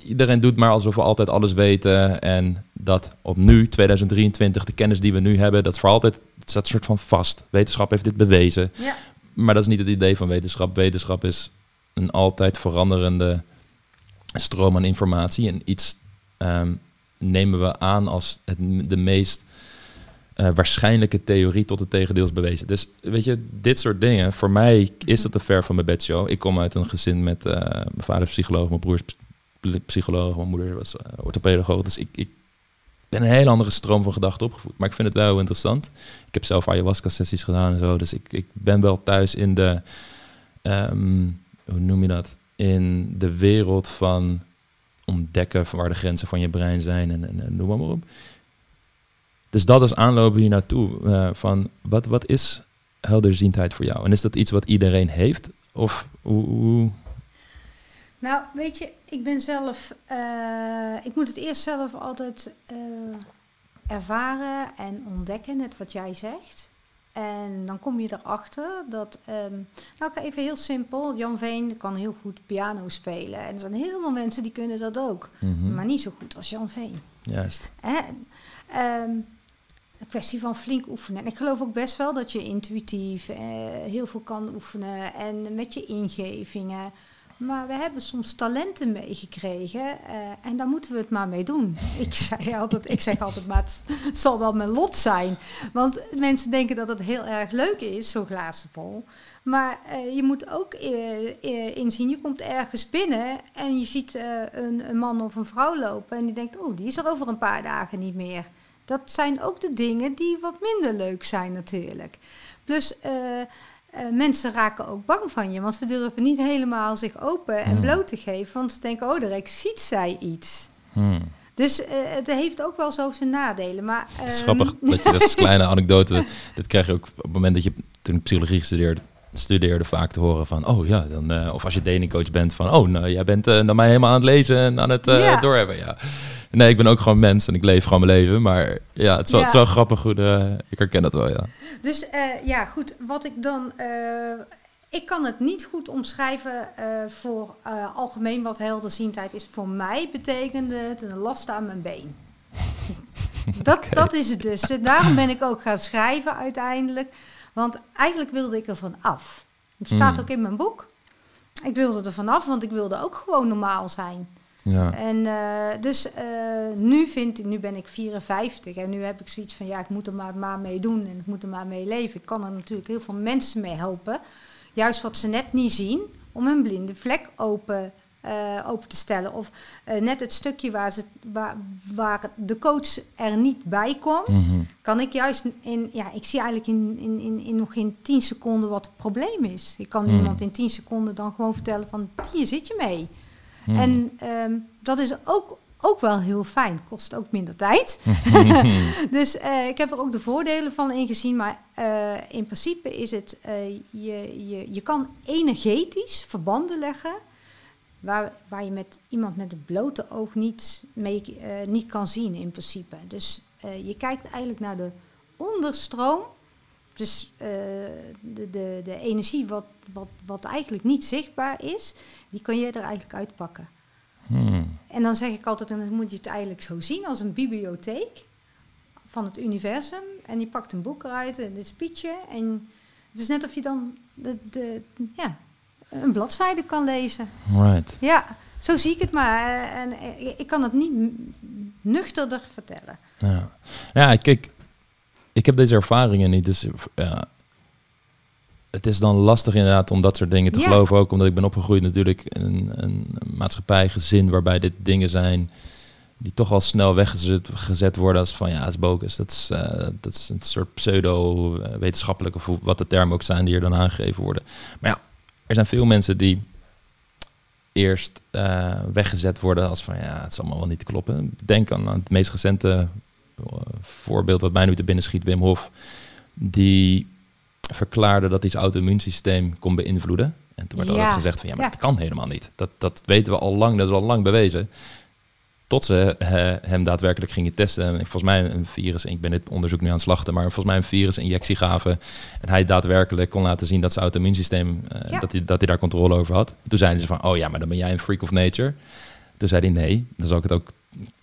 iedereen doet maar alsof we altijd alles weten. En dat op nu, 2023, de kennis die we nu hebben, dat is voor altijd, het staat een soort van vast. Wetenschap heeft dit bewezen. Ja. Maar dat is niet het idee van wetenschap. Wetenschap is een altijd veranderende stroom aan informatie. En iets ehm, nemen we aan als het, de meest uh, waarschijnlijke theorie tot het tegendeel is bewezen. Dus weet je, dit soort dingen, voor mij is dat te ver van mijn bedshow. Ik kom uit een gezin met uh, mijn vader psycholoog, mijn broer is psycholoog, mijn moeder was uh, orthopedagoog. Dus ik, ik ben een hele andere stroom van gedachten opgevoed. Maar ik vind het wel interessant. Ik heb zelf ayahuasca-sessies gedaan en zo. Dus ik, ik ben wel thuis in de, um, hoe noem je dat? In de wereld van ontdekken waar de grenzen van je brein zijn en, en noem maar op. Dus dat is aanlopen hier naartoe. Uh, van wat, wat is helderziendheid voor jou? En is dat iets wat iedereen heeft? Of hoe, hoe... Nou, weet je, ik ben zelf. Uh, ik moet het eerst zelf altijd uh, ervaren en ontdekken, net wat jij zegt. En dan kom je erachter dat. Um, nou, even heel simpel. Jan Veen kan heel goed piano spelen. En er zijn heel veel mensen die kunnen dat ook. Mm -hmm. Maar niet zo goed als Jan Veen. Juist. En, um, een kwestie van flink oefenen. En ik geloof ook best wel dat je intuïtief eh, heel veel kan oefenen en met je ingevingen. Maar we hebben soms talenten meegekregen uh, en daar moeten we het maar mee doen. Ik, zei altijd, ik zeg altijd, maar het, zal wel mijn lot zijn. Want mensen denken dat het heel erg leuk is, zo'n glazen vol. Maar uh, je moet ook uh, inzien, je komt ergens binnen en je ziet een, een man of een vrouw lopen en je denkt, oh, die is er over een paar dagen niet meer. Dat zijn ook de dingen die wat minder leuk zijn natuurlijk. Plus uh, uh, mensen raken ook bang van je, want ze durven niet helemaal zich open en Hmm. bloot te geven, want ze denken, oh, direct ziet zij iets. Hmm. Dus uh, het heeft ook wel zo zijn nadelen. Maar, Het is ehm, grappig, dat, je, dat is een kleine anekdote. Dit krijg je ook op het moment dat je toen psychologie studeerde, studeerde vaak te horen van, oh ja, dan, uh, of als je datingcoach bent van, oh, nou, jij bent uh, dan mij helemaal aan het lezen en aan het uh, Ja. doorhebben, ja. Nee, ik ben ook gewoon mens en ik leef gewoon mijn leven, maar ja, het is wel, het is wel grappig hoe de, ik herken dat wel, ja. Dus eh, ja, goed, wat ik dan. eh, ik kan het niet goed omschrijven eh, voor eh, algemeen wat helderziendheid is. Voor mij betekende het een last aan mijn been. dat, dat is het dus. Daarom ben ik ook gaan schrijven uiteindelijk. Want eigenlijk wilde ik er van af. Het staat Mm. ook in mijn boek. Ik wilde er vanaf, want ik wilde ook gewoon normaal zijn. ja. En eh, dus eh, nu, vind ik, nu ben ik 54 en nu heb ik zoiets van ja, ik moet er maar, maar mee doen en ik moet er maar mee leven. Ik kan er natuurlijk heel veel mensen mee helpen. Juist wat ze net niet zien, om hun blinde vlek open, eh, open te stellen. Of eh, net het stukje waar, ze, waar, waar de coach er niet bij komt, Mhm. kan ik juist in, ja, ik zie eigenlijk in, in, in, in nog in 10 seconden wat het probleem is. Ik kan Hmm. iemand in 10 seconden dan gewoon vertellen van hier zit je mee. Mhm. En ehm, dat is ook, ook wel heel fijn. Kost ook minder tijd. dus eh, ik heb er ook de voordelen van ingezien. Maar in principe is het, eh, je, je, je kan energetisch verbanden leggen waar, waar je met iemand met het blote oog niet, mee, eh, niet kan zien in principe. Dus eh, je kijkt eigenlijk naar de onderstroom. Dus eh, de, de, de energie wat, wat, wat eigenlijk niet zichtbaar is, die kan je er eigenlijk uitpakken. Hmm. En dan zeg ik altijd, en dan moet je het eigenlijk zo zien als een bibliotheek van het universum. En je pakt een boek eruit, en dit spietje. En het is net of je dan de, de, ja, een bladzijde kan lezen. Right. Ja, zo zie ik het maar. Eh, En eh, ik kan het niet nuchterder vertellen. Ja. ja, kijk, ik heb deze ervaringen niet, dus ja, het is dan lastig inderdaad om dat soort dingen te Ja. geloven. Ook omdat ik ben opgegroeid natuurlijk in een, een maatschappij, gezin waarbij dit dingen zijn die toch al snel weggezet gezet worden als van ja, het is bogus. Dat is, eh, dat is een soort pseudo-wetenschappelijke, wat de termen ook zijn die er dan aangegeven worden. Maar ja, er zijn veel mensen die eerst eh, weggezet worden als van ja, het is allemaal wel niet kloppen. Denk aan, aan het meest recente eh, voorbeeld wat mij nu te binnen schiet, Wim Hof, die verklaarde dat hij zijn auto-immuunsysteem kon beïnvloeden. En toen werd Ja. altijd gezegd van ja, maar Ja. dat kan helemaal niet. Dat, dat weten we al lang, dat is al lang bewezen. Tot ze eh, hem daadwerkelijk gingen testen. En volgens mij een virus, ik ben dit onderzoek nu aan het slachten, maar volgens mij een virusinjectie gaven. En hij daadwerkelijk kon laten zien dat zijn auto-immuunsysteem, Ja. dat, hij, dat hij daar controle over had. Toen zeiden ze van, oh ja, maar dan ben jij een freak of nature. Toen zei hij nee, dan zal ik het ook,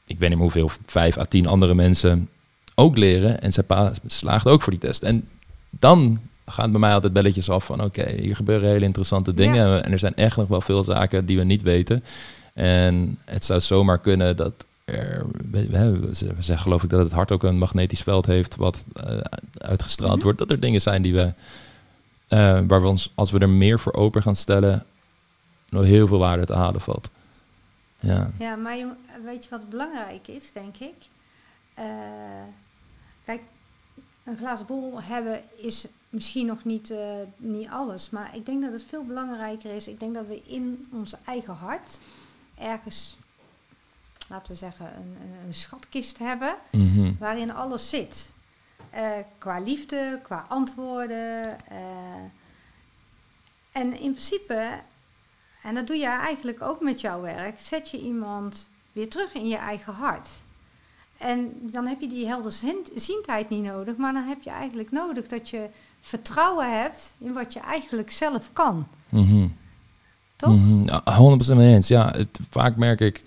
ik weet niet meer hoeveel, vijf à tien andere mensen ook leren. En zijn pa slaagde ook voor die test. En dan gaan bij mij altijd belletjes af van, oké, hier gebeuren hele interessante dingen. En er zijn echt nog wel veel zaken die we niet weten. En het zou zomaar kunnen dat er, we, we, ze we zeggen geloof ik dat het hart ook een magnetisch veld heeft wat eh, uitgestraald Mhm. wordt. Dat er dingen zijn die we, eh, waar we ons, als we er meer voor open gaan stellen, nog heel veel waarde te halen valt. Ja. Ja, maar je, weet je wat belangrijk is, denk ik? Eh, kijk, een glazen bol hebben is misschien nog niet, niet alles. Maar ik denk dat het veel belangrijker is. Ik denk dat we in ons eigen hart ergens, laten we zeggen, een, een, een schatkist hebben Mhm. waarin alles zit. Eh, qua liefde, qua antwoorden. eh. en in principe, en dat doe je eigenlijk ook met jouw werk, zet je iemand weer terug in je eigen hart. En dan heb je die helderziendheid niet nodig, maar dan heb je eigenlijk nodig dat je vertrouwen hebt in wat je eigenlijk zelf kan. Mhm. Toch? Mhm. Ja, 100% mee eens. Ja, het, vaak merk ik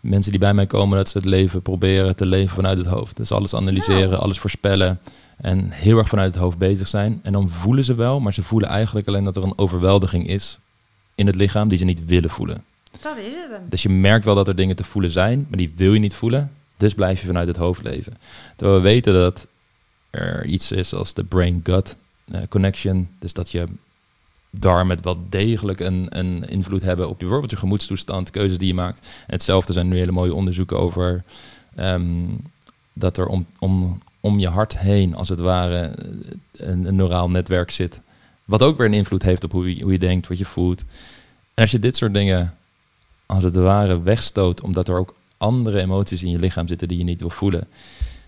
mensen die bij mij komen dat ze het leven proberen te leven vanuit het hoofd. Dus alles analyseren, Ja. alles voorspellen en heel erg vanuit het hoofd bezig zijn. En dan voelen ze wel, maar ze voelen eigenlijk alleen dat er een overweldiging is in het lichaam die ze niet willen voelen. Dat is het. Dus je merkt wel dat er dingen te voelen zijn, maar die wil je niet voelen. Dus blijf je vanuit het hoofd leven. Terwijl we weten dat er iets is als de brain-gut eh, connection. Dus dat je darmen wel degelijk een, een invloed hebben op je, bijvoorbeeld je gemoedstoestand, keuzes die je maakt. En hetzelfde zijn nu hele mooie onderzoeken over ehm, dat er om, om, om je hart heen, als het ware, een, een neuraal netwerk zit. Wat ook weer een invloed heeft op hoe je, hoe je denkt, wat je voelt. En als je dit soort dingen als het ware wegstoot, omdat er ook andere emoties in je lichaam zitten die je niet wil voelen,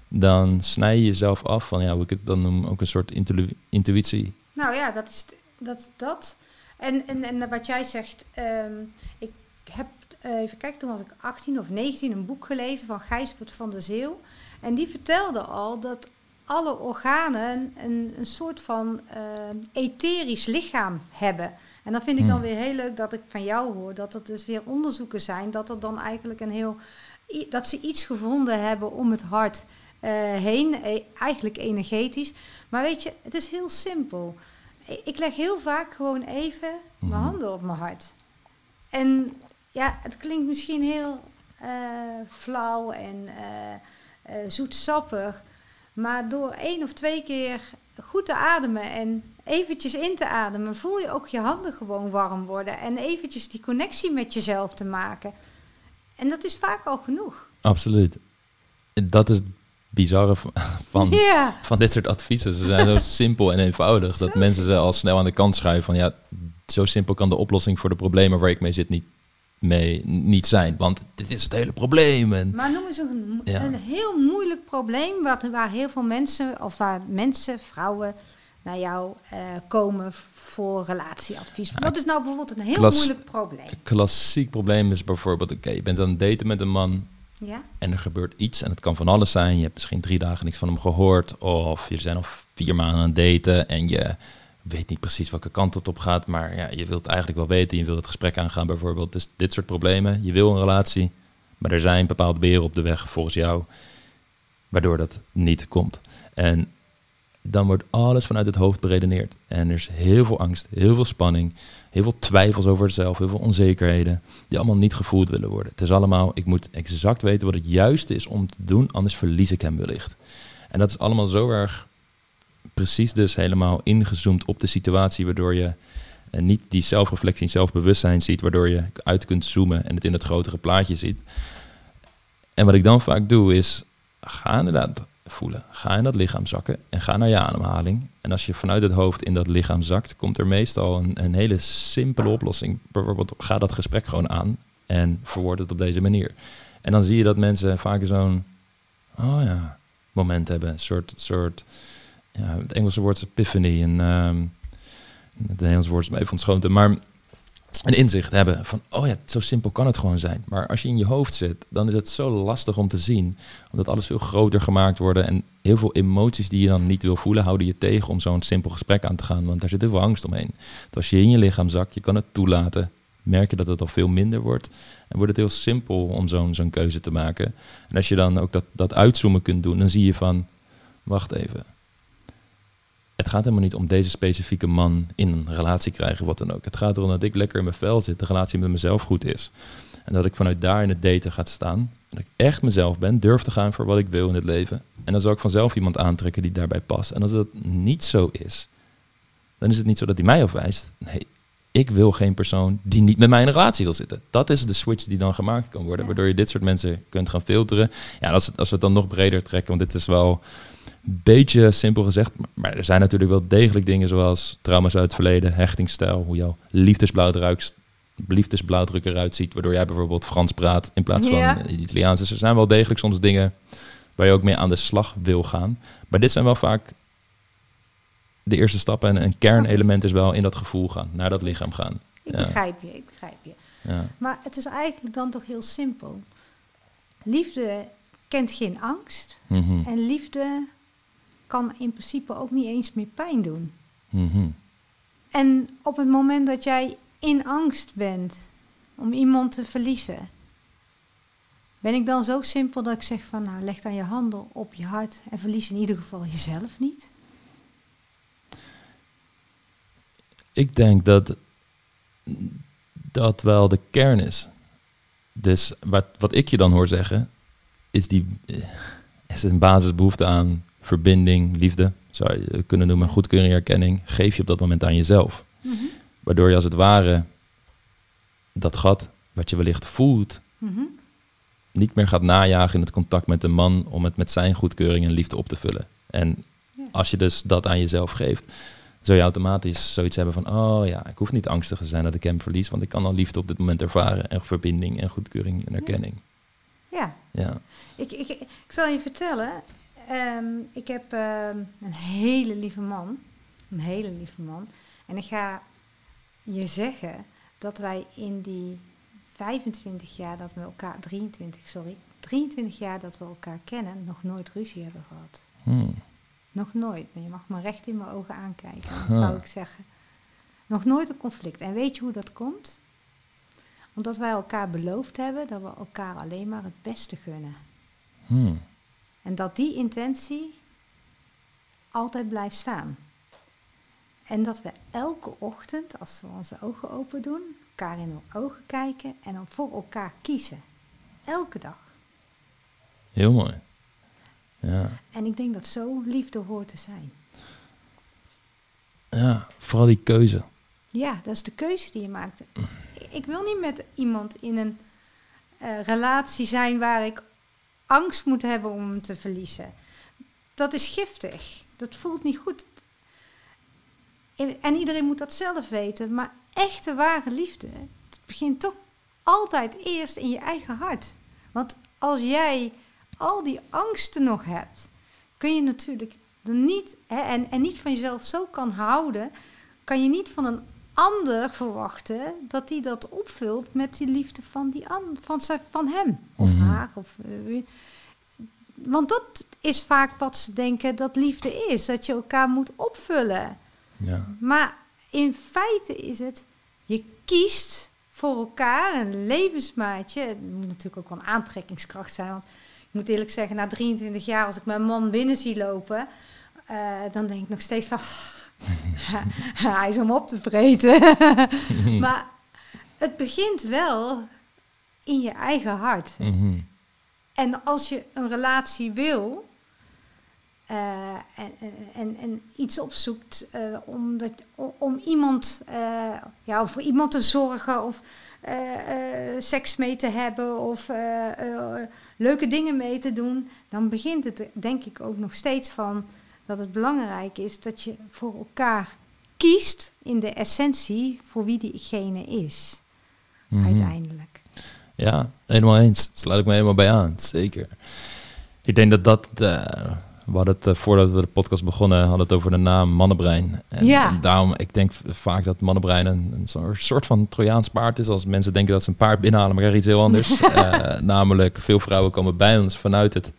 dan snij je jezelf af van, ja, hoe ik het dan noem, ook een soort intu- intuïtie. Nou ja, dat is dat. dat. En, en, en wat jij zegt, ehm, ik heb, eh, even kijken, toen was ik 18 of 19, een boek gelezen van Gijsbert van der Zeeuw. En die vertelde al dat alle organen een, een soort van ehm, etherisch lichaam hebben. En dan vind ik dan Hmm. weer heel leuk dat ik van jou hoor dat er dus weer onderzoeken zijn, dat er dan eigenlijk een heel, dat ze iets gevonden hebben om het hart eh, heen, eh, eigenlijk energetisch. Maar weet je, het is heel simpel. Ik leg heel vaak gewoon even mijn Mhm. handen op mijn hart. En ja, het klinkt misschien heel eh, flauw en eh, eh, zoetsappig. Maar door één of twee keer goed te ademen en eventjes in te ademen, voel je ook je handen gewoon warm worden. En eventjes die connectie met jezelf te maken. En dat is vaak al genoeg. Absoluut. Dat is bizarre van, van, dit soort adviezen. Ze zijn zo simpel en eenvoudig dat mensen ze al snel aan de kant schuiven van, ja, zo simpel kan de oplossing voor de problemen waar ik mee zit niet, mee, niet zijn. Want dit is het hele probleem. En, maar noem eens een, Ja. een heel moeilijk probleem wat, waar heel veel mensen, of waar mensen, vrouwen, naar jou eh, komen voor relatieadvies. Ja, Wat is nou bijvoorbeeld een heel moeilijk probleem? Klassiek probleem is bijvoorbeeld, oké, je bent aan het daten met een man Ja? en er gebeurt iets en het kan van alles zijn. Je hebt misschien drie dagen niks van hem gehoord of je zijn al vier maanden aan het daten en je weet niet precies welke kant het op gaat, maar ja, je wilt het eigenlijk wel weten. Je wilt het gesprek aangaan bijvoorbeeld. Dus dit soort problemen. Je wil een relatie, maar er zijn bepaalde beren op de weg volgens jou, waardoor dat niet komt. En dan wordt alles vanuit het hoofd beredeneerd. En er is heel veel angst, heel veel spanning, heel veel twijfels over jezelf, heel veel onzekerheden, die allemaal niet gevoeld willen worden. Het is allemaal, ik moet exact weten wat het juiste is om te doen, anders verlies ik hem wellicht. En dat is allemaal zo erg precies dus helemaal ingezoomd op de situatie, waardoor je eh, niet die zelfreflectie en zelfbewustzijn ziet, waardoor je uit kunt zoomen en het in het grotere plaatje ziet. En wat ik dan vaak doe is, ga inderdaad voelen. Ga in dat lichaam zakken en ga naar je ademhaling. En als je vanuit het hoofd in dat lichaam zakt, komt er meestal een, een hele simpele oplossing. Bijvoorbeeld, ga dat gesprek gewoon aan en verwoord het op deze manier. En dan zie je dat mensen vaak zo'n, oh ja, moment hebben. Een soort, soort ja, het Engelse woord is epiphany. En ehm, het Nederlands woord is me even ontschoten. Maar een inzicht hebben van, oh ja, zo simpel kan het gewoon zijn. Maar als je in je hoofd zit, dan is het zo lastig om te zien. Omdat alles veel groter gemaakt wordt. En heel veel emoties die je dan niet wil voelen, houden je tegen om zo'n simpel gesprek aan te gaan. Want daar zit heel veel angst omheen. Dus als je in je lichaam zakt, je kan het toelaten. Merk je dat het al veel minder wordt. En wordt het heel simpel om zo'n zo'n keuze te maken. En als je dan ook dat, dat uitzoomen kunt doen, dan zie je van, wacht even. Het gaat helemaal niet om deze specifieke man in een relatie krijgen, wat dan ook. Het gaat erom dat ik lekker in mijn vel zit, de relatie met mezelf goed is. En dat ik vanuit daar in het daten ga staan. Dat ik echt mezelf ben, durf te gaan voor wat ik wil in het leven. En dan zal ik vanzelf iemand aantrekken die daarbij past. En als dat niet zo is, dan is het niet zo dat hij mij afwijst. Nee, ik wil geen persoon die niet met mij in een relatie wil zitten. Dat is de switch die dan gemaakt kan worden, waardoor je dit soort mensen kunt gaan filteren. Ja, als, als we het dan nog breder trekken, want dit is wel beetje simpel gezegd, maar- er zijn natuurlijk wel degelijk dingen zoals trauma's uit het verleden, hechtingsstijl, hoe jouw liefdesblauwdruk, liefdesblauwdruk eruit ziet, waardoor jij bijvoorbeeld Frans praat in plaats van Ja. Italiaans. Dus er zijn wel degelijk soms dingen waar je ook mee aan de slag wil gaan. Maar dit zijn wel vaak de eerste stappen en een kernelement is wel in dat gevoel gaan, naar dat lichaam gaan. Ik Ja. begrijp je, ik begrijp je. Ja. Maar het is eigenlijk dan toch heel simpel. Liefde kent geen angst. Mhm. En liefde kan in principe ook niet eens meer pijn doen. Mhm. En op het moment dat jij in angst bent om iemand te verliezen, ben ik dan zo simpel dat ik zeg van nou leg dan je handen op je hart en verlies in ieder geval jezelf niet. Ik denk dat dat wel de kern is. Dus wat, wat ik je dan hoor zeggen, is die is een basisbehoefte aan verbinding, liefde, zou je kunnen noemen, goedkeuring, erkenning, geef je op dat moment aan jezelf. Waardoor je als het ware dat gat wat je wellicht voelt, Mhm. niet meer gaat najagen in het contact met de man om het met zijn goedkeuring en liefde op te vullen. En Ja. als je dus dat aan jezelf geeft, zul je automatisch zoiets hebben van, oh ja, ik hoef niet angstig te zijn dat ik hem verlies, want ik kan al liefde op dit moment ervaren en verbinding en goedkeuring en erkenning. Ja, Ja. ik, ik, ik zal je vertellen. Ehm, ik heb ehm, een hele lieve man. Een hele lieve man. En ik ga je zeggen dat wij in die 25 jaar dat we elkaar, 23, sorry, 23 jaar dat we elkaar kennen, nog nooit ruzie hebben gehad. Hmm. Nog nooit. Je mag me recht in mijn ogen aankijken. Huh. Zou ik zeggen. Nog nooit een conflict. En weet je hoe dat komt? Omdat wij elkaar beloofd hebben dat we elkaar alleen maar het beste gunnen. Hmm. En dat die intentie altijd blijft staan. En dat we elke ochtend, als we onze ogen open doen, elkaar in de ogen kijken en dan voor elkaar kiezen. Elke dag. Heel mooi. Ja. En ik denk dat zo liefde hoort te zijn. ja, vooral die keuze. Ja, dat is de keuze die je maakt. Ik wil niet met iemand in een eh, relatie zijn waar ik angst moet hebben om hem te verliezen. Dat is giftig. Dat voelt niet goed. En en iedereen moet dat zelf weten. Maar echte ware liefde, begint toch altijd eerst in je eigen hart. Want als jij al die angsten nog hebt, kun je natuurlijk dan niet, hè, en, en niet van jezelf zo kan houden, kan je niet van een ander verwachten dat hij dat opvult met die liefde van, die an, van, zijn, van hem of Mhm. haar. Of, wie- want dat is vaak wat ze denken dat liefde is, dat je elkaar moet opvullen. Ja. Maar in feite is het, je kiest voor elkaar een levensmaatje. Het moet natuurlijk ook wel een aantrekkingskracht zijn. Want ik moet eerlijk zeggen, na 23 jaar, als ik mijn man binnen zie lopen, eh, dan denk ik nog steeds van, hij is om op te vreten. maar het begint wel in je eigen hart. Mhm. En als je een relatie wil eh, en, en, en, iets opzoekt eh, om, dat, om, iemand, eh, ja, voor iemand te zorgen of seks mee te hebben of leuke dingen mee te doen, dan begint het denk ik ook nog steeds van dat het belangrijk is dat je voor elkaar kiest in de essentie voor wie diegene is, Mhm. uiteindelijk. Ja, helemaal eens. Sluit ik me helemaal bij aan. Zeker. Ik denk dat dat... eh, we hadden het, eh, voordat we de podcast begonnen, hadden het over de naam mannenbrein. En, Ja. en daarom, ik denk vaak dat mannenbrein een, een soort- van Trojaans paard is. Als mensen denken dat ze een paard binnenhalen, maar krijgen iets heel anders. Eh, namelijk, veel vrouwen komen bij ons vanuit het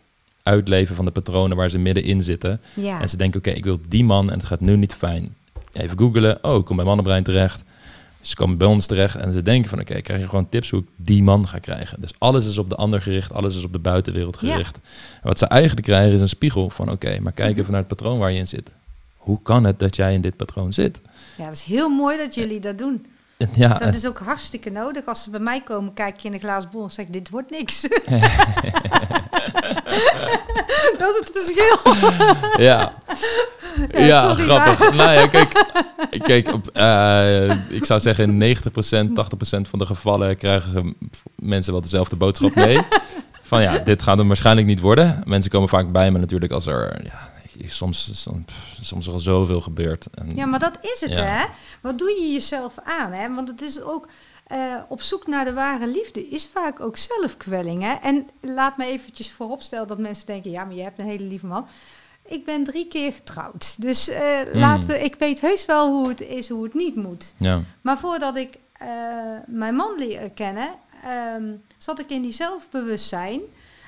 uitleven van de patronen waar ze middenin zitten. Ja. En ze denken, oké, ik wil die man en het gaat nu niet fijn. Even googelen, oh, ik kom bij mannenbrein terecht. Ze komen bij ons terecht en ze denken van, oké, krijg je gewoon tips hoe ik die man ga krijgen. Dus alles is op de ander gericht, alles is op de buitenwereld Ja. gericht. En wat ze eigenlijk krijgen is een spiegel van, oké, maar kijk Mhm. even naar het patroon waar je in zit. Hoe kan het dat jij in dit patroon zit? Ja, dat is heel mooi dat jullie dat doen. Ja, Dat is ook hartstikke nodig. Als ze bij mij komen, kijk je in de glazen bol en zeg ik, dit wordt niks. dat is het verschil. ja. Ja, Ja, sorry, grappig. Nou ja, kijk, kijk op, eh, ik zou zeggen in 90%, 80% van de gevallen krijgen mensen wel dezelfde boodschap mee. Van ja, dit gaat hem waarschijnlijk niet worden. Mensen komen vaak bij me natuurlijk als er ja, soms, soms, soms er al zoveel gebeurt. En, Ja, maar dat is het, Ja. hè? Wat doe je jezelf aan, hè? Want het is ook... eh, op zoek naar de ware liefde is vaak ook zelfkwelling, hè? En laat me eventjes vooropstellen dat mensen denken... ja, maar je hebt een hele lieve man. Ik ben drie keer getrouwd. Dus eh, Hmm. laten we, ik weet heus wel hoe het is, hoe het niet moet. ja. Maar voordat ik eh, mijn man leerde kennen, ehm, zat ik in die zelfbewustzijn.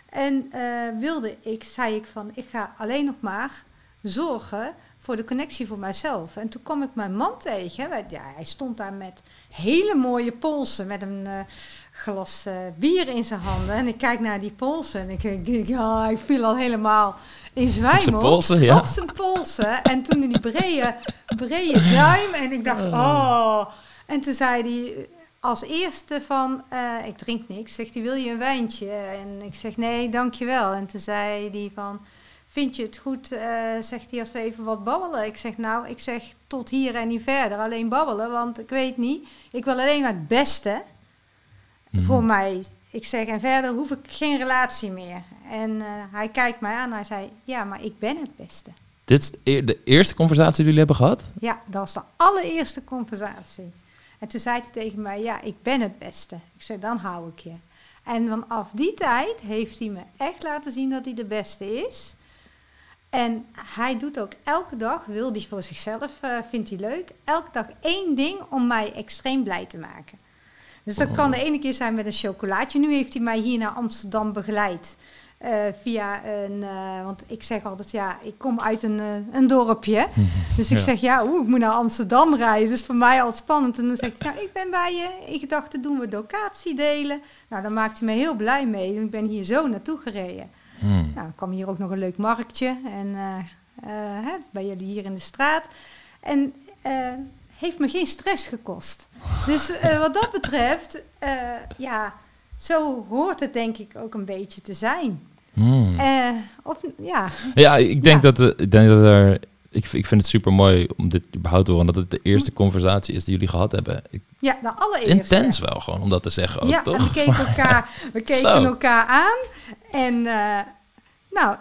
En eh, wilde ik, zei ik van, ik ga alleen nog maar zorgen voor de connectie voor mijzelf. En toen kwam ik mijn man tegen. Ja, hij stond daar met hele mooie polsen, met een eh, glas eh, bier in zijn handen. En ik kijk naar die polsen en ik denk, ja, ik viel al helemaal in Op zwijmel. zijn polsen, ja. Op zijn polsen. En toen in die brede, brede duim. En ik dacht, oh. En toen zei hij als eerste van, eh, ik drink niks. Zegt hij, wil je een wijntje? En ik zeg, nee, dankjewel. En toen zei hij van, vind je het goed, eh, zegt hij, als we even wat babbelen? Ik zeg, nou, ik zeg tot hier en niet verder. Alleen babbelen, want ik weet niet. Ik wil alleen maar het beste Mhm. voor mij. Ik zeg, en verder hoef ik geen relatie meer. En eh, hij kijkt mij aan hij zei, ja, maar ik ben het beste. Dit is de de eerste conversatie die jullie hebben gehad? Ja, dat was de allereerste conversatie. En toen zei hij tegen mij, ja, ik ben het beste. Ik zei, dan hou ik je. En vanaf die tijd heeft hij me echt laten zien dat hij de beste is. En hij doet ook elke dag, wil hij voor zichzelf, eh, vindt hij leuk, elke dag één ding om mij extreem blij te maken. Dus dat kan de ene keer zijn met een chocolaatje. Nu heeft hij mij hier naar Amsterdam begeleid. Eh, via een, eh, want ik zeg altijd, ja, ik kom uit een, eh, een dorpje. Dus ik Ja. zeg, ja, oeh, ik moet naar Amsterdam rijden. Dus voor mij al spannend. En dan zegt hij, nou, ik ben bij je. In gedachten doen we locatie delen. Nou, daar maakt hij me heel blij mee. Ik ben hier zo naartoe gereden. Hmm. Nou, dan kwam hier ook nog een leuk marktje. En hè, bij jullie hier in de straat. En heeft me geen stress gekost. Dus wat dat betreft, ja, zo hoort het denk ik ook een beetje te zijn. Hmm. Eh, of, ja, Ja, ik denk, Ja. Dat, eh, ik denk dat er... Ik, ik vind het super mooi om dit überhaupt te horen. Dat het de eerste conversatie is die jullie gehad hebben. Ik- ja, de allereerste. intens wel gewoon, om dat te zeggen ook, ja, toch? we keken elkaar, we keken elkaar aan. En eh, nou,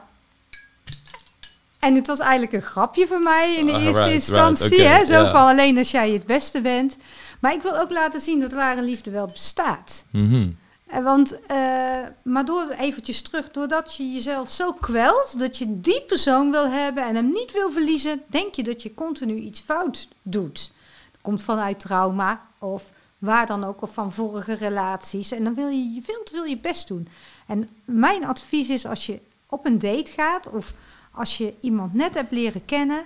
en het was eigenlijk een grapje voor mij in de eerste right, instantie. right, hè? Zo ja. van alleen als jij het beste bent. Maar ik wil ook laten zien dat ware liefde wel bestaat. Mhm. Eh, Want, eh, maar door eventjes terug, doordat je jezelf zo kwelt, dat je die persoon wil hebben en hem niet wil verliezen, denk je dat je continu iets fout doet. Dat komt vanuit trauma of waar dan ook, of van vorige relaties. En dan wil je je te veel je best doen. En mijn advies is als je op een date gaat of als je iemand net hebt leren kennen,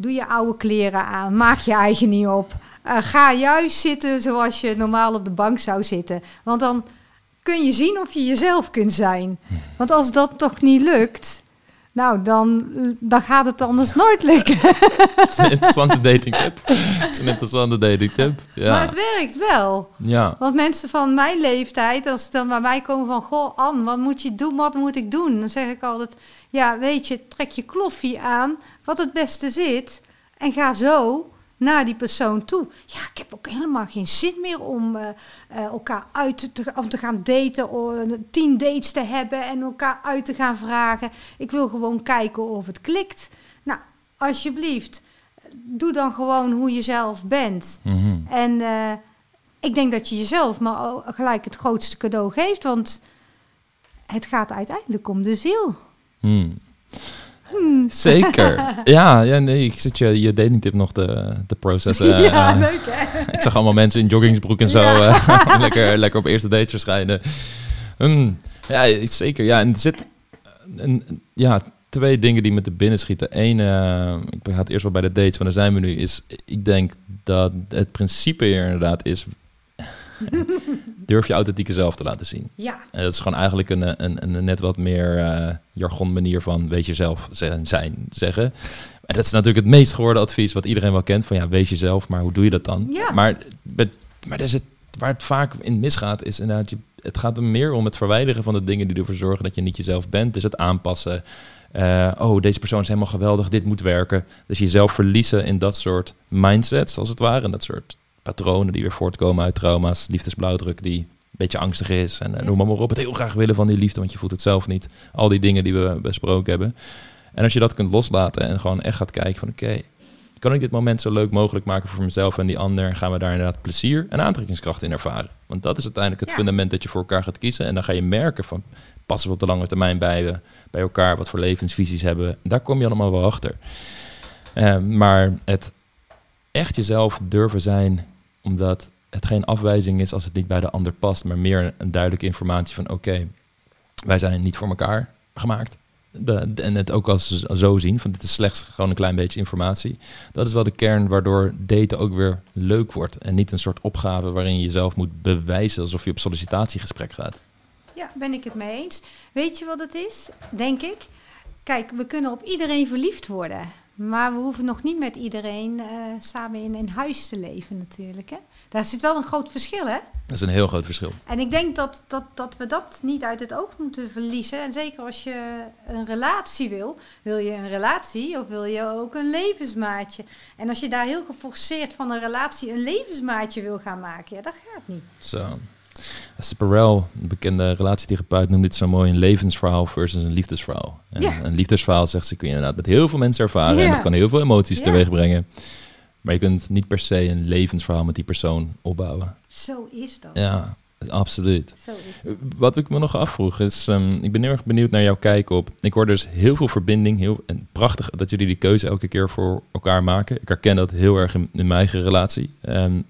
doe je oude kleren aan, maak je eigen niet op. Eh, ga juist zitten zoals je normaal op de bank zou zitten. Want dan kun je zien of je jezelf kunt zijn. Want als dat toch niet lukt, nou, dan, dan gaat het anders nooit lukken. Het is een interessante dating tip. Het is een interessante dating tip. Maar Ja. het werkt wel. ja. Want mensen van mijn leeftijd, als ze dan bij mij komen van... Goh, Anne, wat moet je doen? Wat moet ik doen? Dan zeg ik altijd... Ja, weet je, trek je kloffie aan, wat het beste zit... en ga zo naar die persoon toe. Ja, ik heb ook helemaal geen zin meer om eh, eh, elkaar uit te, om te gaan daten... of tien dates te hebben en elkaar uit te gaan vragen. Ik wil gewoon kijken of het klikt. Nou, alsjeblieft, doe dan gewoon hoe je zelf bent... Mhm. En eh, ik denk dat je jezelf maar gelijk het grootste cadeau geeft, want het gaat uiteindelijk om de ziel. Hmm. Hmm. Zeker. Ja, ja, nee, ik zit je, je dating tip nog te, te processen. ja, Eh, leuk hè? ik zag allemaal mensen in joggingsbroek en zo Ja. eh, lekker, lekker op eerste dates verschijnen. Hmm, ja, zeker. Ja, en er zit een, een- ja, twee dingen die me te binnen schieten. Eén, eh, ik ga het eerst wel bij de dates, want daar zijn we nu. Is, ik denk dat het principe hier inderdaad is... durf je authentieke zelf te laten zien. Ja, En dat is gewoon eigenlijk een, een, een, net wat meer eh, jargon manier van wees jezelf zijn, zijn zeggen. En dat is natuurlijk het meest gehoorde advies wat iedereen wel kent. Van ja, wees jezelf, maar hoe doe je dat dan? Ja. Maar, maar er zit, waar het vaak in misgaat is inderdaad... Je, het gaat er meer om het verwijderen van de dingen die ervoor zorgen dat je niet jezelf bent. Dus het aanpassen. Eh, oh, deze persoon is helemaal geweldig, dit moet werken. Dus jezelf verliezen in dat soort mindsets, als het ware. En dat soort patronen die weer voortkomen uit trauma's, liefdesblauwdruk die een beetje angstig is. En eh, noem maar, maar op. Het heel graag willen van die liefde, want je voelt het zelf niet. Al die dingen die we besproken hebben. En als je dat kunt loslaten en gewoon echt gaat kijken van oké, kan ik dit moment zo leuk mogelijk maken voor mezelf en die ander? Gaan we daar inderdaad plezier en aantrekkingskracht in ervaren? Want dat is uiteindelijk het Ja. fundament dat je voor elkaar gaat kiezen. En dan ga je merken van, passen we op de lange termijn bij, we, bij elkaar? Wat voor levensvisies hebben we? Daar kom je allemaal wel achter. Eh, maar het echt jezelf durven zijn, omdat het geen afwijzing is als het niet bij de ander past, maar meer een duidelijke informatie van oké, wij zijn niet voor elkaar gemaakt. De, en het ook als zo zien, van dit is slechts gewoon een klein beetje informatie. Dat is wel de kern waardoor daten ook weer leuk wordt. En niet een soort opgave waarin je jezelf moet bewijzen alsof je op sollicitatiegesprek gaat. ja, ben ik het mee eens. Weet je wat het is? Denk ik. Kijk, we kunnen op iedereen verliefd worden. Maar we hoeven nog niet met iedereen eh, samen in huis te leven natuurlijk. Hè? Daar zit wel een groot verschil, hè? Dat is een heel groot verschil. En ik denk dat, dat, dat we dat niet uit het oog moeten verliezen. En zeker als je een relatie wil. Wil je een relatie of wil je ook een levensmaatje? En als je daar heel geforceerd van een relatie een levensmaatje wil gaan maken, ja, dat gaat niet. Zo. Esther Perel, een bekende relatietherapeut, noemt dit zo mooi een levensverhaal versus een liefdesverhaal. En. Een liefdesverhaal, zegt ze, kun je inderdaad met heel veel mensen ervaren en dat kan heel veel emoties Ja. teweeg brengen. Maar je kunt niet per se een levensverhaal met die persoon opbouwen. Zo is dat. Ja, absoluut. Zo is dat. Wat ik me nog afvroeg is, ehm, ik ben heel erg benieuwd naar jouw kijk op. Ik hoor dus heel veel verbinding, heel en prachtig dat jullie die keuze elke keer voor elkaar maken. Ik herken dat heel erg in, in mijn eigen relatie. Ehm,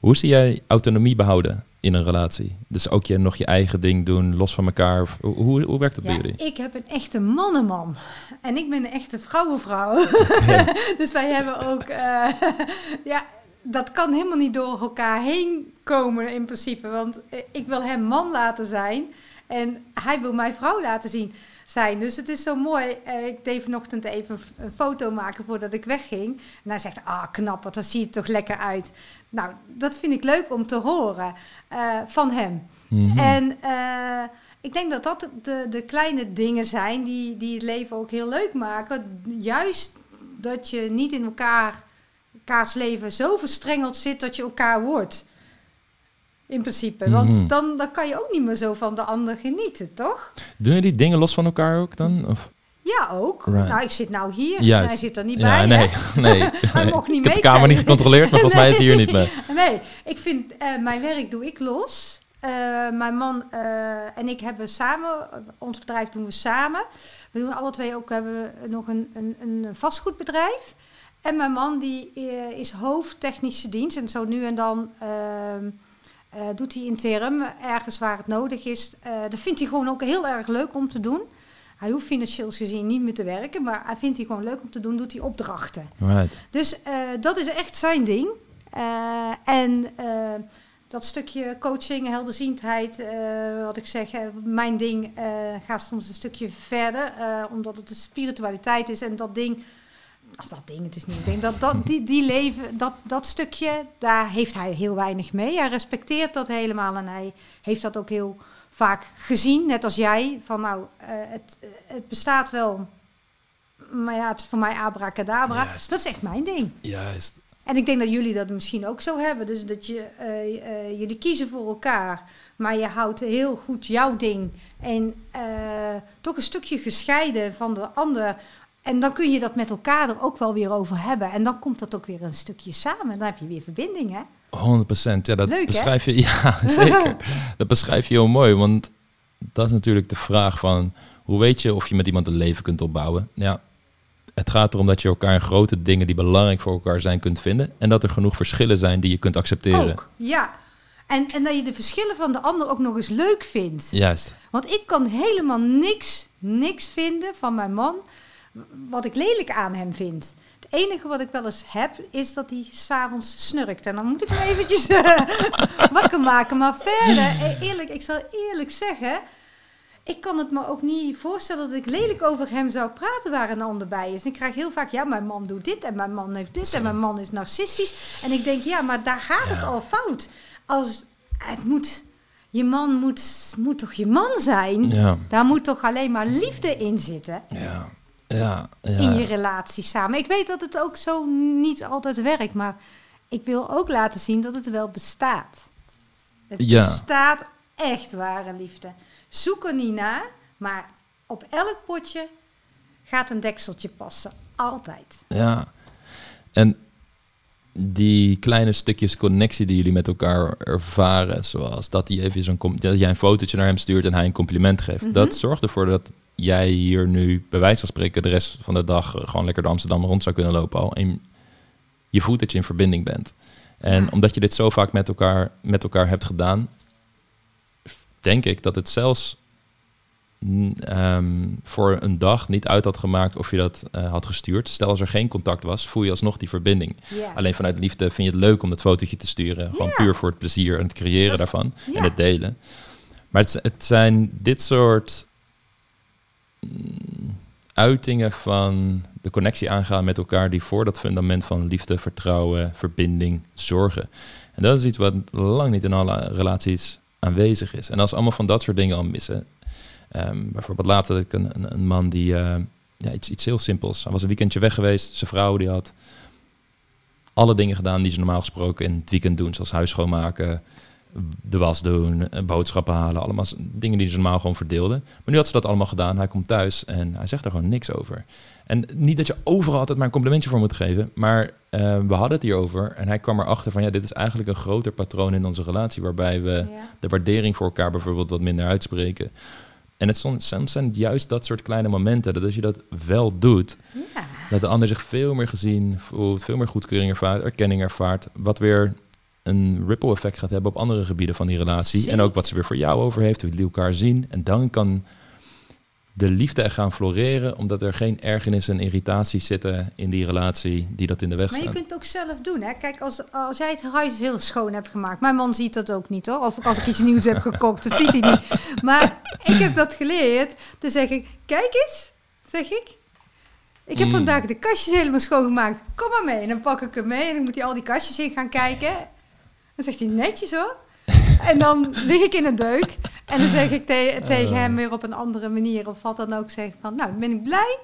hoe zie jij autonomie behouden in een relatie? Dus ook je nog je eigen ding doen, los van elkaar. Hoe, hoe, hoe werkt dat bij jullie? ik heb een echte mannenman. En ik ben een echte vrouwenvrouw. dus wij hebben ook... eh, ja, dat kan helemaal niet door elkaar heen komen in principe. Want eh, ik wil hem man laten zijn. En hij wil mij vrouw laten zien zijn. Dus het is zo mooi. Eh, ik deed vanochtend even een foto maken voordat ik wegging. En hij zegt, ah knap, want dan zie je toch lekker uit. Nou, dat vind ik leuk om te horen eh, van hem. Mhm. En eh, ik denk dat dat de, de kleine dingen zijn die, die het leven ook heel leuk maken. Juist dat je niet in elkaar, elkaars leven zo verstrengeld zit dat je elkaar wordt. In principe. Want Mhm. dan, dan kan je ook niet meer zo van de ander genieten, toch? Doen jullie dingen los van elkaar ook dan? Of? Ja, ook. Right. Nou, ik zit nou hier. Juist. En hij zit er niet ja, bij. nee, hè? nee. Hij nee. mocht niet ik heb de mee kamer zijn. niet gecontroleerd, maar volgens mij is hij hier niet mee. Nee, ik vind eh, mijn werk doe ik los. Eh, mijn man eh, en ik hebben samen, ons bedrijf doen we samen. We doen alle twee ook, hebben we nog een, een, een vastgoedbedrijf. En mijn man die is hoofdtechnische dienst. En zo nu en dan eh, doet hij interim ergens waar het nodig is. Eh, dat vindt hij gewoon ook heel erg leuk om te doen. Hij hoeft financieel gezien niet meer te werken, maar hij vindt hij gewoon leuk om te doen, doet hij opdrachten. Right. Dus eh, dat is echt zijn ding. En dat stukje coaching, helderziendheid, wat ik zeg, mijn ding gaat soms een stukje verder, omdat het de spiritualiteit is en dat ding. Dat ding, het is niet een ding. Dat, dat, die, die leven, dat, dat stukje, daar heeft hij heel weinig mee. Hij respecteert dat helemaal en hij heeft dat ook heel vaak gezien, net als jij. Van nou, eh, het, het bestaat wel, maar ja, het is voor mij abracadabra. Juist. Dat is echt mijn ding. Juist. En ik denk dat jullie dat misschien ook zo hebben. Dus dat je, eh, eh, jullie kiezen voor elkaar, maar je houdt heel goed jouw ding. En eh, toch een stukje gescheiden van de ander. En dan kun je dat met elkaar er ook wel weer over hebben. En dan komt dat ook weer een stukje samen. Dan heb je weer verbinding, hè? 100%. Ja, dat Leuk, hè? beschrijf je. Ja, zeker. dat beschrijf je heel mooi. Want dat is natuurlijk de vraag van hoe weet je of je met iemand een leven kunt opbouwen? Ja, het gaat erom dat je elkaar in grote dingen die belangrijk voor elkaar zijn kunt vinden. En dat er genoeg verschillen zijn die je kunt accepteren. Ook, ja. En, en dat je de verschillen van de ander ook nog eens leuk vindt. Juist. Want ik kan helemaal niks, niks vinden van mijn man wat ik lelijk aan hem vind. Het enige wat ik wel eens heb, is dat hij s'avonds snurkt. En dan moet ik hem eventjes eh, wakker maken. Maar verder, eh, eerlijk, ik zal eerlijk zeggen... Ik kan het me ook niet voorstellen dat ik lelijk over hem zou praten waar een ander bij is. En ik krijg heel vaak, ja, mijn man doet dit en mijn man heeft dit en mijn man is narcistisch. En ik denk, ja, maar daar gaat het al fout. Als het moet, je man moet, moet toch je man zijn? Ja. Daar moet toch alleen maar liefde in zitten Ja. Ja. in je ja. relatie samen. Ik weet dat het ook zo niet altijd werkt, maar ik wil ook laten zien dat het wel bestaat. Het Ja. bestaat echt ware liefde. Zoek er niet naar, maar op elk potje gaat een dekseltje passen. Altijd. Ja. En die kleine stukjes connectie die jullie met elkaar ervaren, zoals dat, hij even zo'n dat jij een fotootje naar hem stuurt en hij een compliment geeft, Mhm. dat zorgt ervoor dat jij hier nu, bij wijze van spreken, de rest van de dag gewoon lekker door Amsterdam rond zou kunnen lopen al. En je voelt dat je in verbinding bent. En Ja. omdat je dit zo vaak met elkaar, met elkaar hebt gedaan, denk ik dat het zelfs ehm, voor een dag niet uit had gemaakt of je dat eh, had gestuurd. Stel als er geen contact was, voel je alsnog die verbinding. Ja. Alleen vanuit liefde vind je het leuk om dat fotootje te sturen. Gewoon Ja. puur voor het plezier en het creëren is- daarvan en het delen. Maar het, het zijn dit soort uitingen van de connectie aangaan met elkaar die voor dat fundament van liefde, vertrouwen, verbinding zorgen. En dat is iets wat lang niet in alle relaties aanwezig is. En als allemaal van dat soort dingen al missen. ehm, bijvoorbeeld later ik een, een, een man die eh, ja, iets, iets heel simpels. Hij was een weekendje weg geweest. Zijn vrouw die had alle dingen gedaan die ze normaal gesproken in het weekend doen. Zoals huis schoonmaken, de was doen, eh, boodschappen halen. Allemaal dingen die ze normaal gewoon verdeelden. Maar nu had ze dat allemaal gedaan. Hij komt thuis en hij zegt er gewoon niks over. En niet dat je overal altijd maar een complimentje voor moet geven. Maar eh, we hadden het hierover. En hij kwam erachter van ja, dit is eigenlijk een groter patroon in onze relatie. Waarbij we Ja. de waardering voor elkaar bijvoorbeeld wat minder uitspreken. En het soms, zijn juist dat soort kleine momenten. Dat als je dat wel doet, Ja. dat de ander zich veel meer gezien voelt, veel meer goedkeuring ervaart, erkenning ervaart, wat weer een ripple effect gaat hebben op andere gebieden van die relatie. En ook wat ze weer voor jou over heeft, hoe jullie elkaar zien. En dan kan de liefde echt gaan floreren, omdat er geen ergernis en irritaties zitten in die relatie die dat in de weg Maar je staan. kunt het ook zelf doen. Hè? Kijk, als, als jij het huis heel schoon hebt gemaakt. Mijn man ziet dat ook niet hoor. Of als ik iets nieuws heb gekookt, dat ziet hij niet. Maar ik heb dat geleerd. Dan zeg ik, kijk eens, zeg ik. Ik heb Mm. vandaag de kastjes helemaal schoongemaakt. Kom maar mee. En dan pak ik hem mee en dan moet hij al die kastjes in gaan kijken. Dan zegt hij netjes hoor. En dan lig ik in een deuk. En dan zeg ik te- tegen hem weer op een andere manier. Of wat dan ook. Zeg ik van, nou, ben ik blij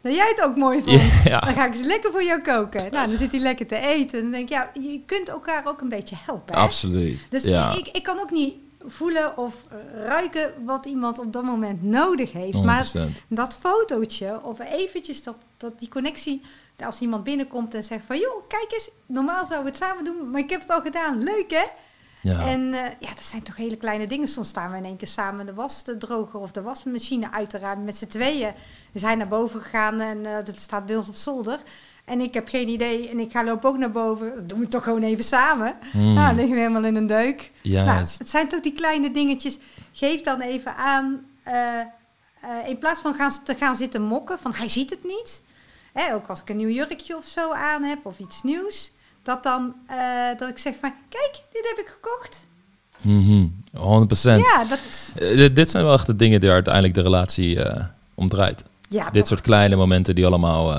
dat jij het ook mooi vond. Ja, Dan ga ik eens lekker voor jou koken. Nou, dan zit hij lekker te eten. En dan denk ik, ja, je kunt elkaar ook een beetje helpen. Hè? absoluut. Dus ja. ik, ik kan ook niet voelen of eh, ruiken wat iemand op dat moment nodig heeft. Maar 100%. dat fotootje of eventjes dat, dat die connectie... Als iemand binnenkomt en zegt van... joh, kijk eens, normaal zouden we het samen doen... maar ik heb het al gedaan. Leuk, hè? Ja. En eh, ja, dat zijn toch hele kleine dingen. Soms staan we in één keer samen de was te drogen of de wasmachine uiteraard met z'n tweeën. Dus hij naar boven gegaan en eh, dat staat bij ons op zolder. En ik heb geen idee en ik ga lopen ook naar boven. Dat doen we toch gewoon even samen. Hmm. Nou, dan liggen we helemaal in een deuk. ja, Nou, het- het zijn toch die kleine dingetjes. Geef dan even aan, eh, in plaats van gaan, te gaan zitten mokken, van hij ziet het niet. Hè, ook als ik een nieuw jurkje of zo aan heb of iets nieuws. Dat dan, eh, dat ik zeg van, kijk, dit heb ik gekocht. mhm, 100%. Ja, dat, Eh, dit- zijn wel echt de dingen die uiteindelijk de relatie eh omdraait. ja, dit toch. soort kleine momenten die allemaal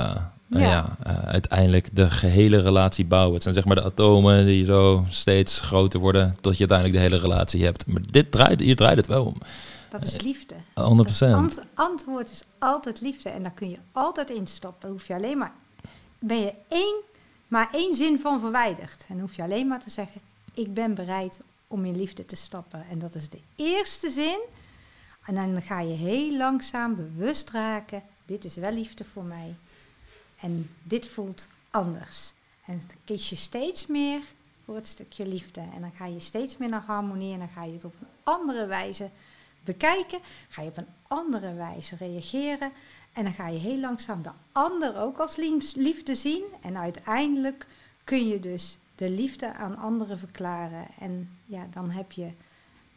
Ja. ja. uiteindelijk de gehele relatie bouwen. Het zijn zeg maar de atomen die zo steeds groter worden tot je uiteindelijk de hele relatie hebt. Maar dit draait, hier draait het wel om. Dat is liefde. 100%. Het ant- antwoord is altijd liefde en daar kun je altijd in stoppen. Hoef je alleen maar, ben je één, maar één zin van verwijderd. En hoef je alleen maar te zeggen, ik ben bereid om in liefde te stappen. En dat is de eerste zin. En dan ga je heel langzaam bewust raken, dit is wel liefde voor mij. En dit voelt anders. En dan kies je steeds meer voor het stukje liefde. En dan ga je steeds meer naar harmonie en dan ga je het op een andere wijze bekijken. Ga je op een andere wijze reageren. En dan ga je heel langzaam de ander ook als lief- liefde zien. En uiteindelijk kun je dus de liefde aan anderen verklaren. En ja, dan heb je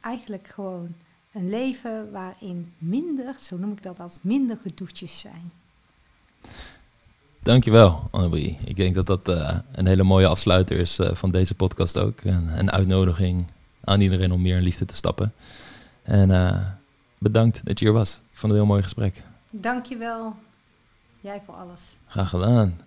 eigenlijk gewoon een leven waarin minder, zo noem ik dat als minder gedoetjes zijn. Dankjewel, Annemarie. Ik denk dat dat eh, een hele mooie afsluiter is eh, van deze podcast ook. Een, een uitnodiging aan iedereen om meer in liefde te stappen. En eh, bedankt dat je hier was. Ik vond het een heel mooi gesprek. Dankjewel. Jij voor alles. Graag gedaan.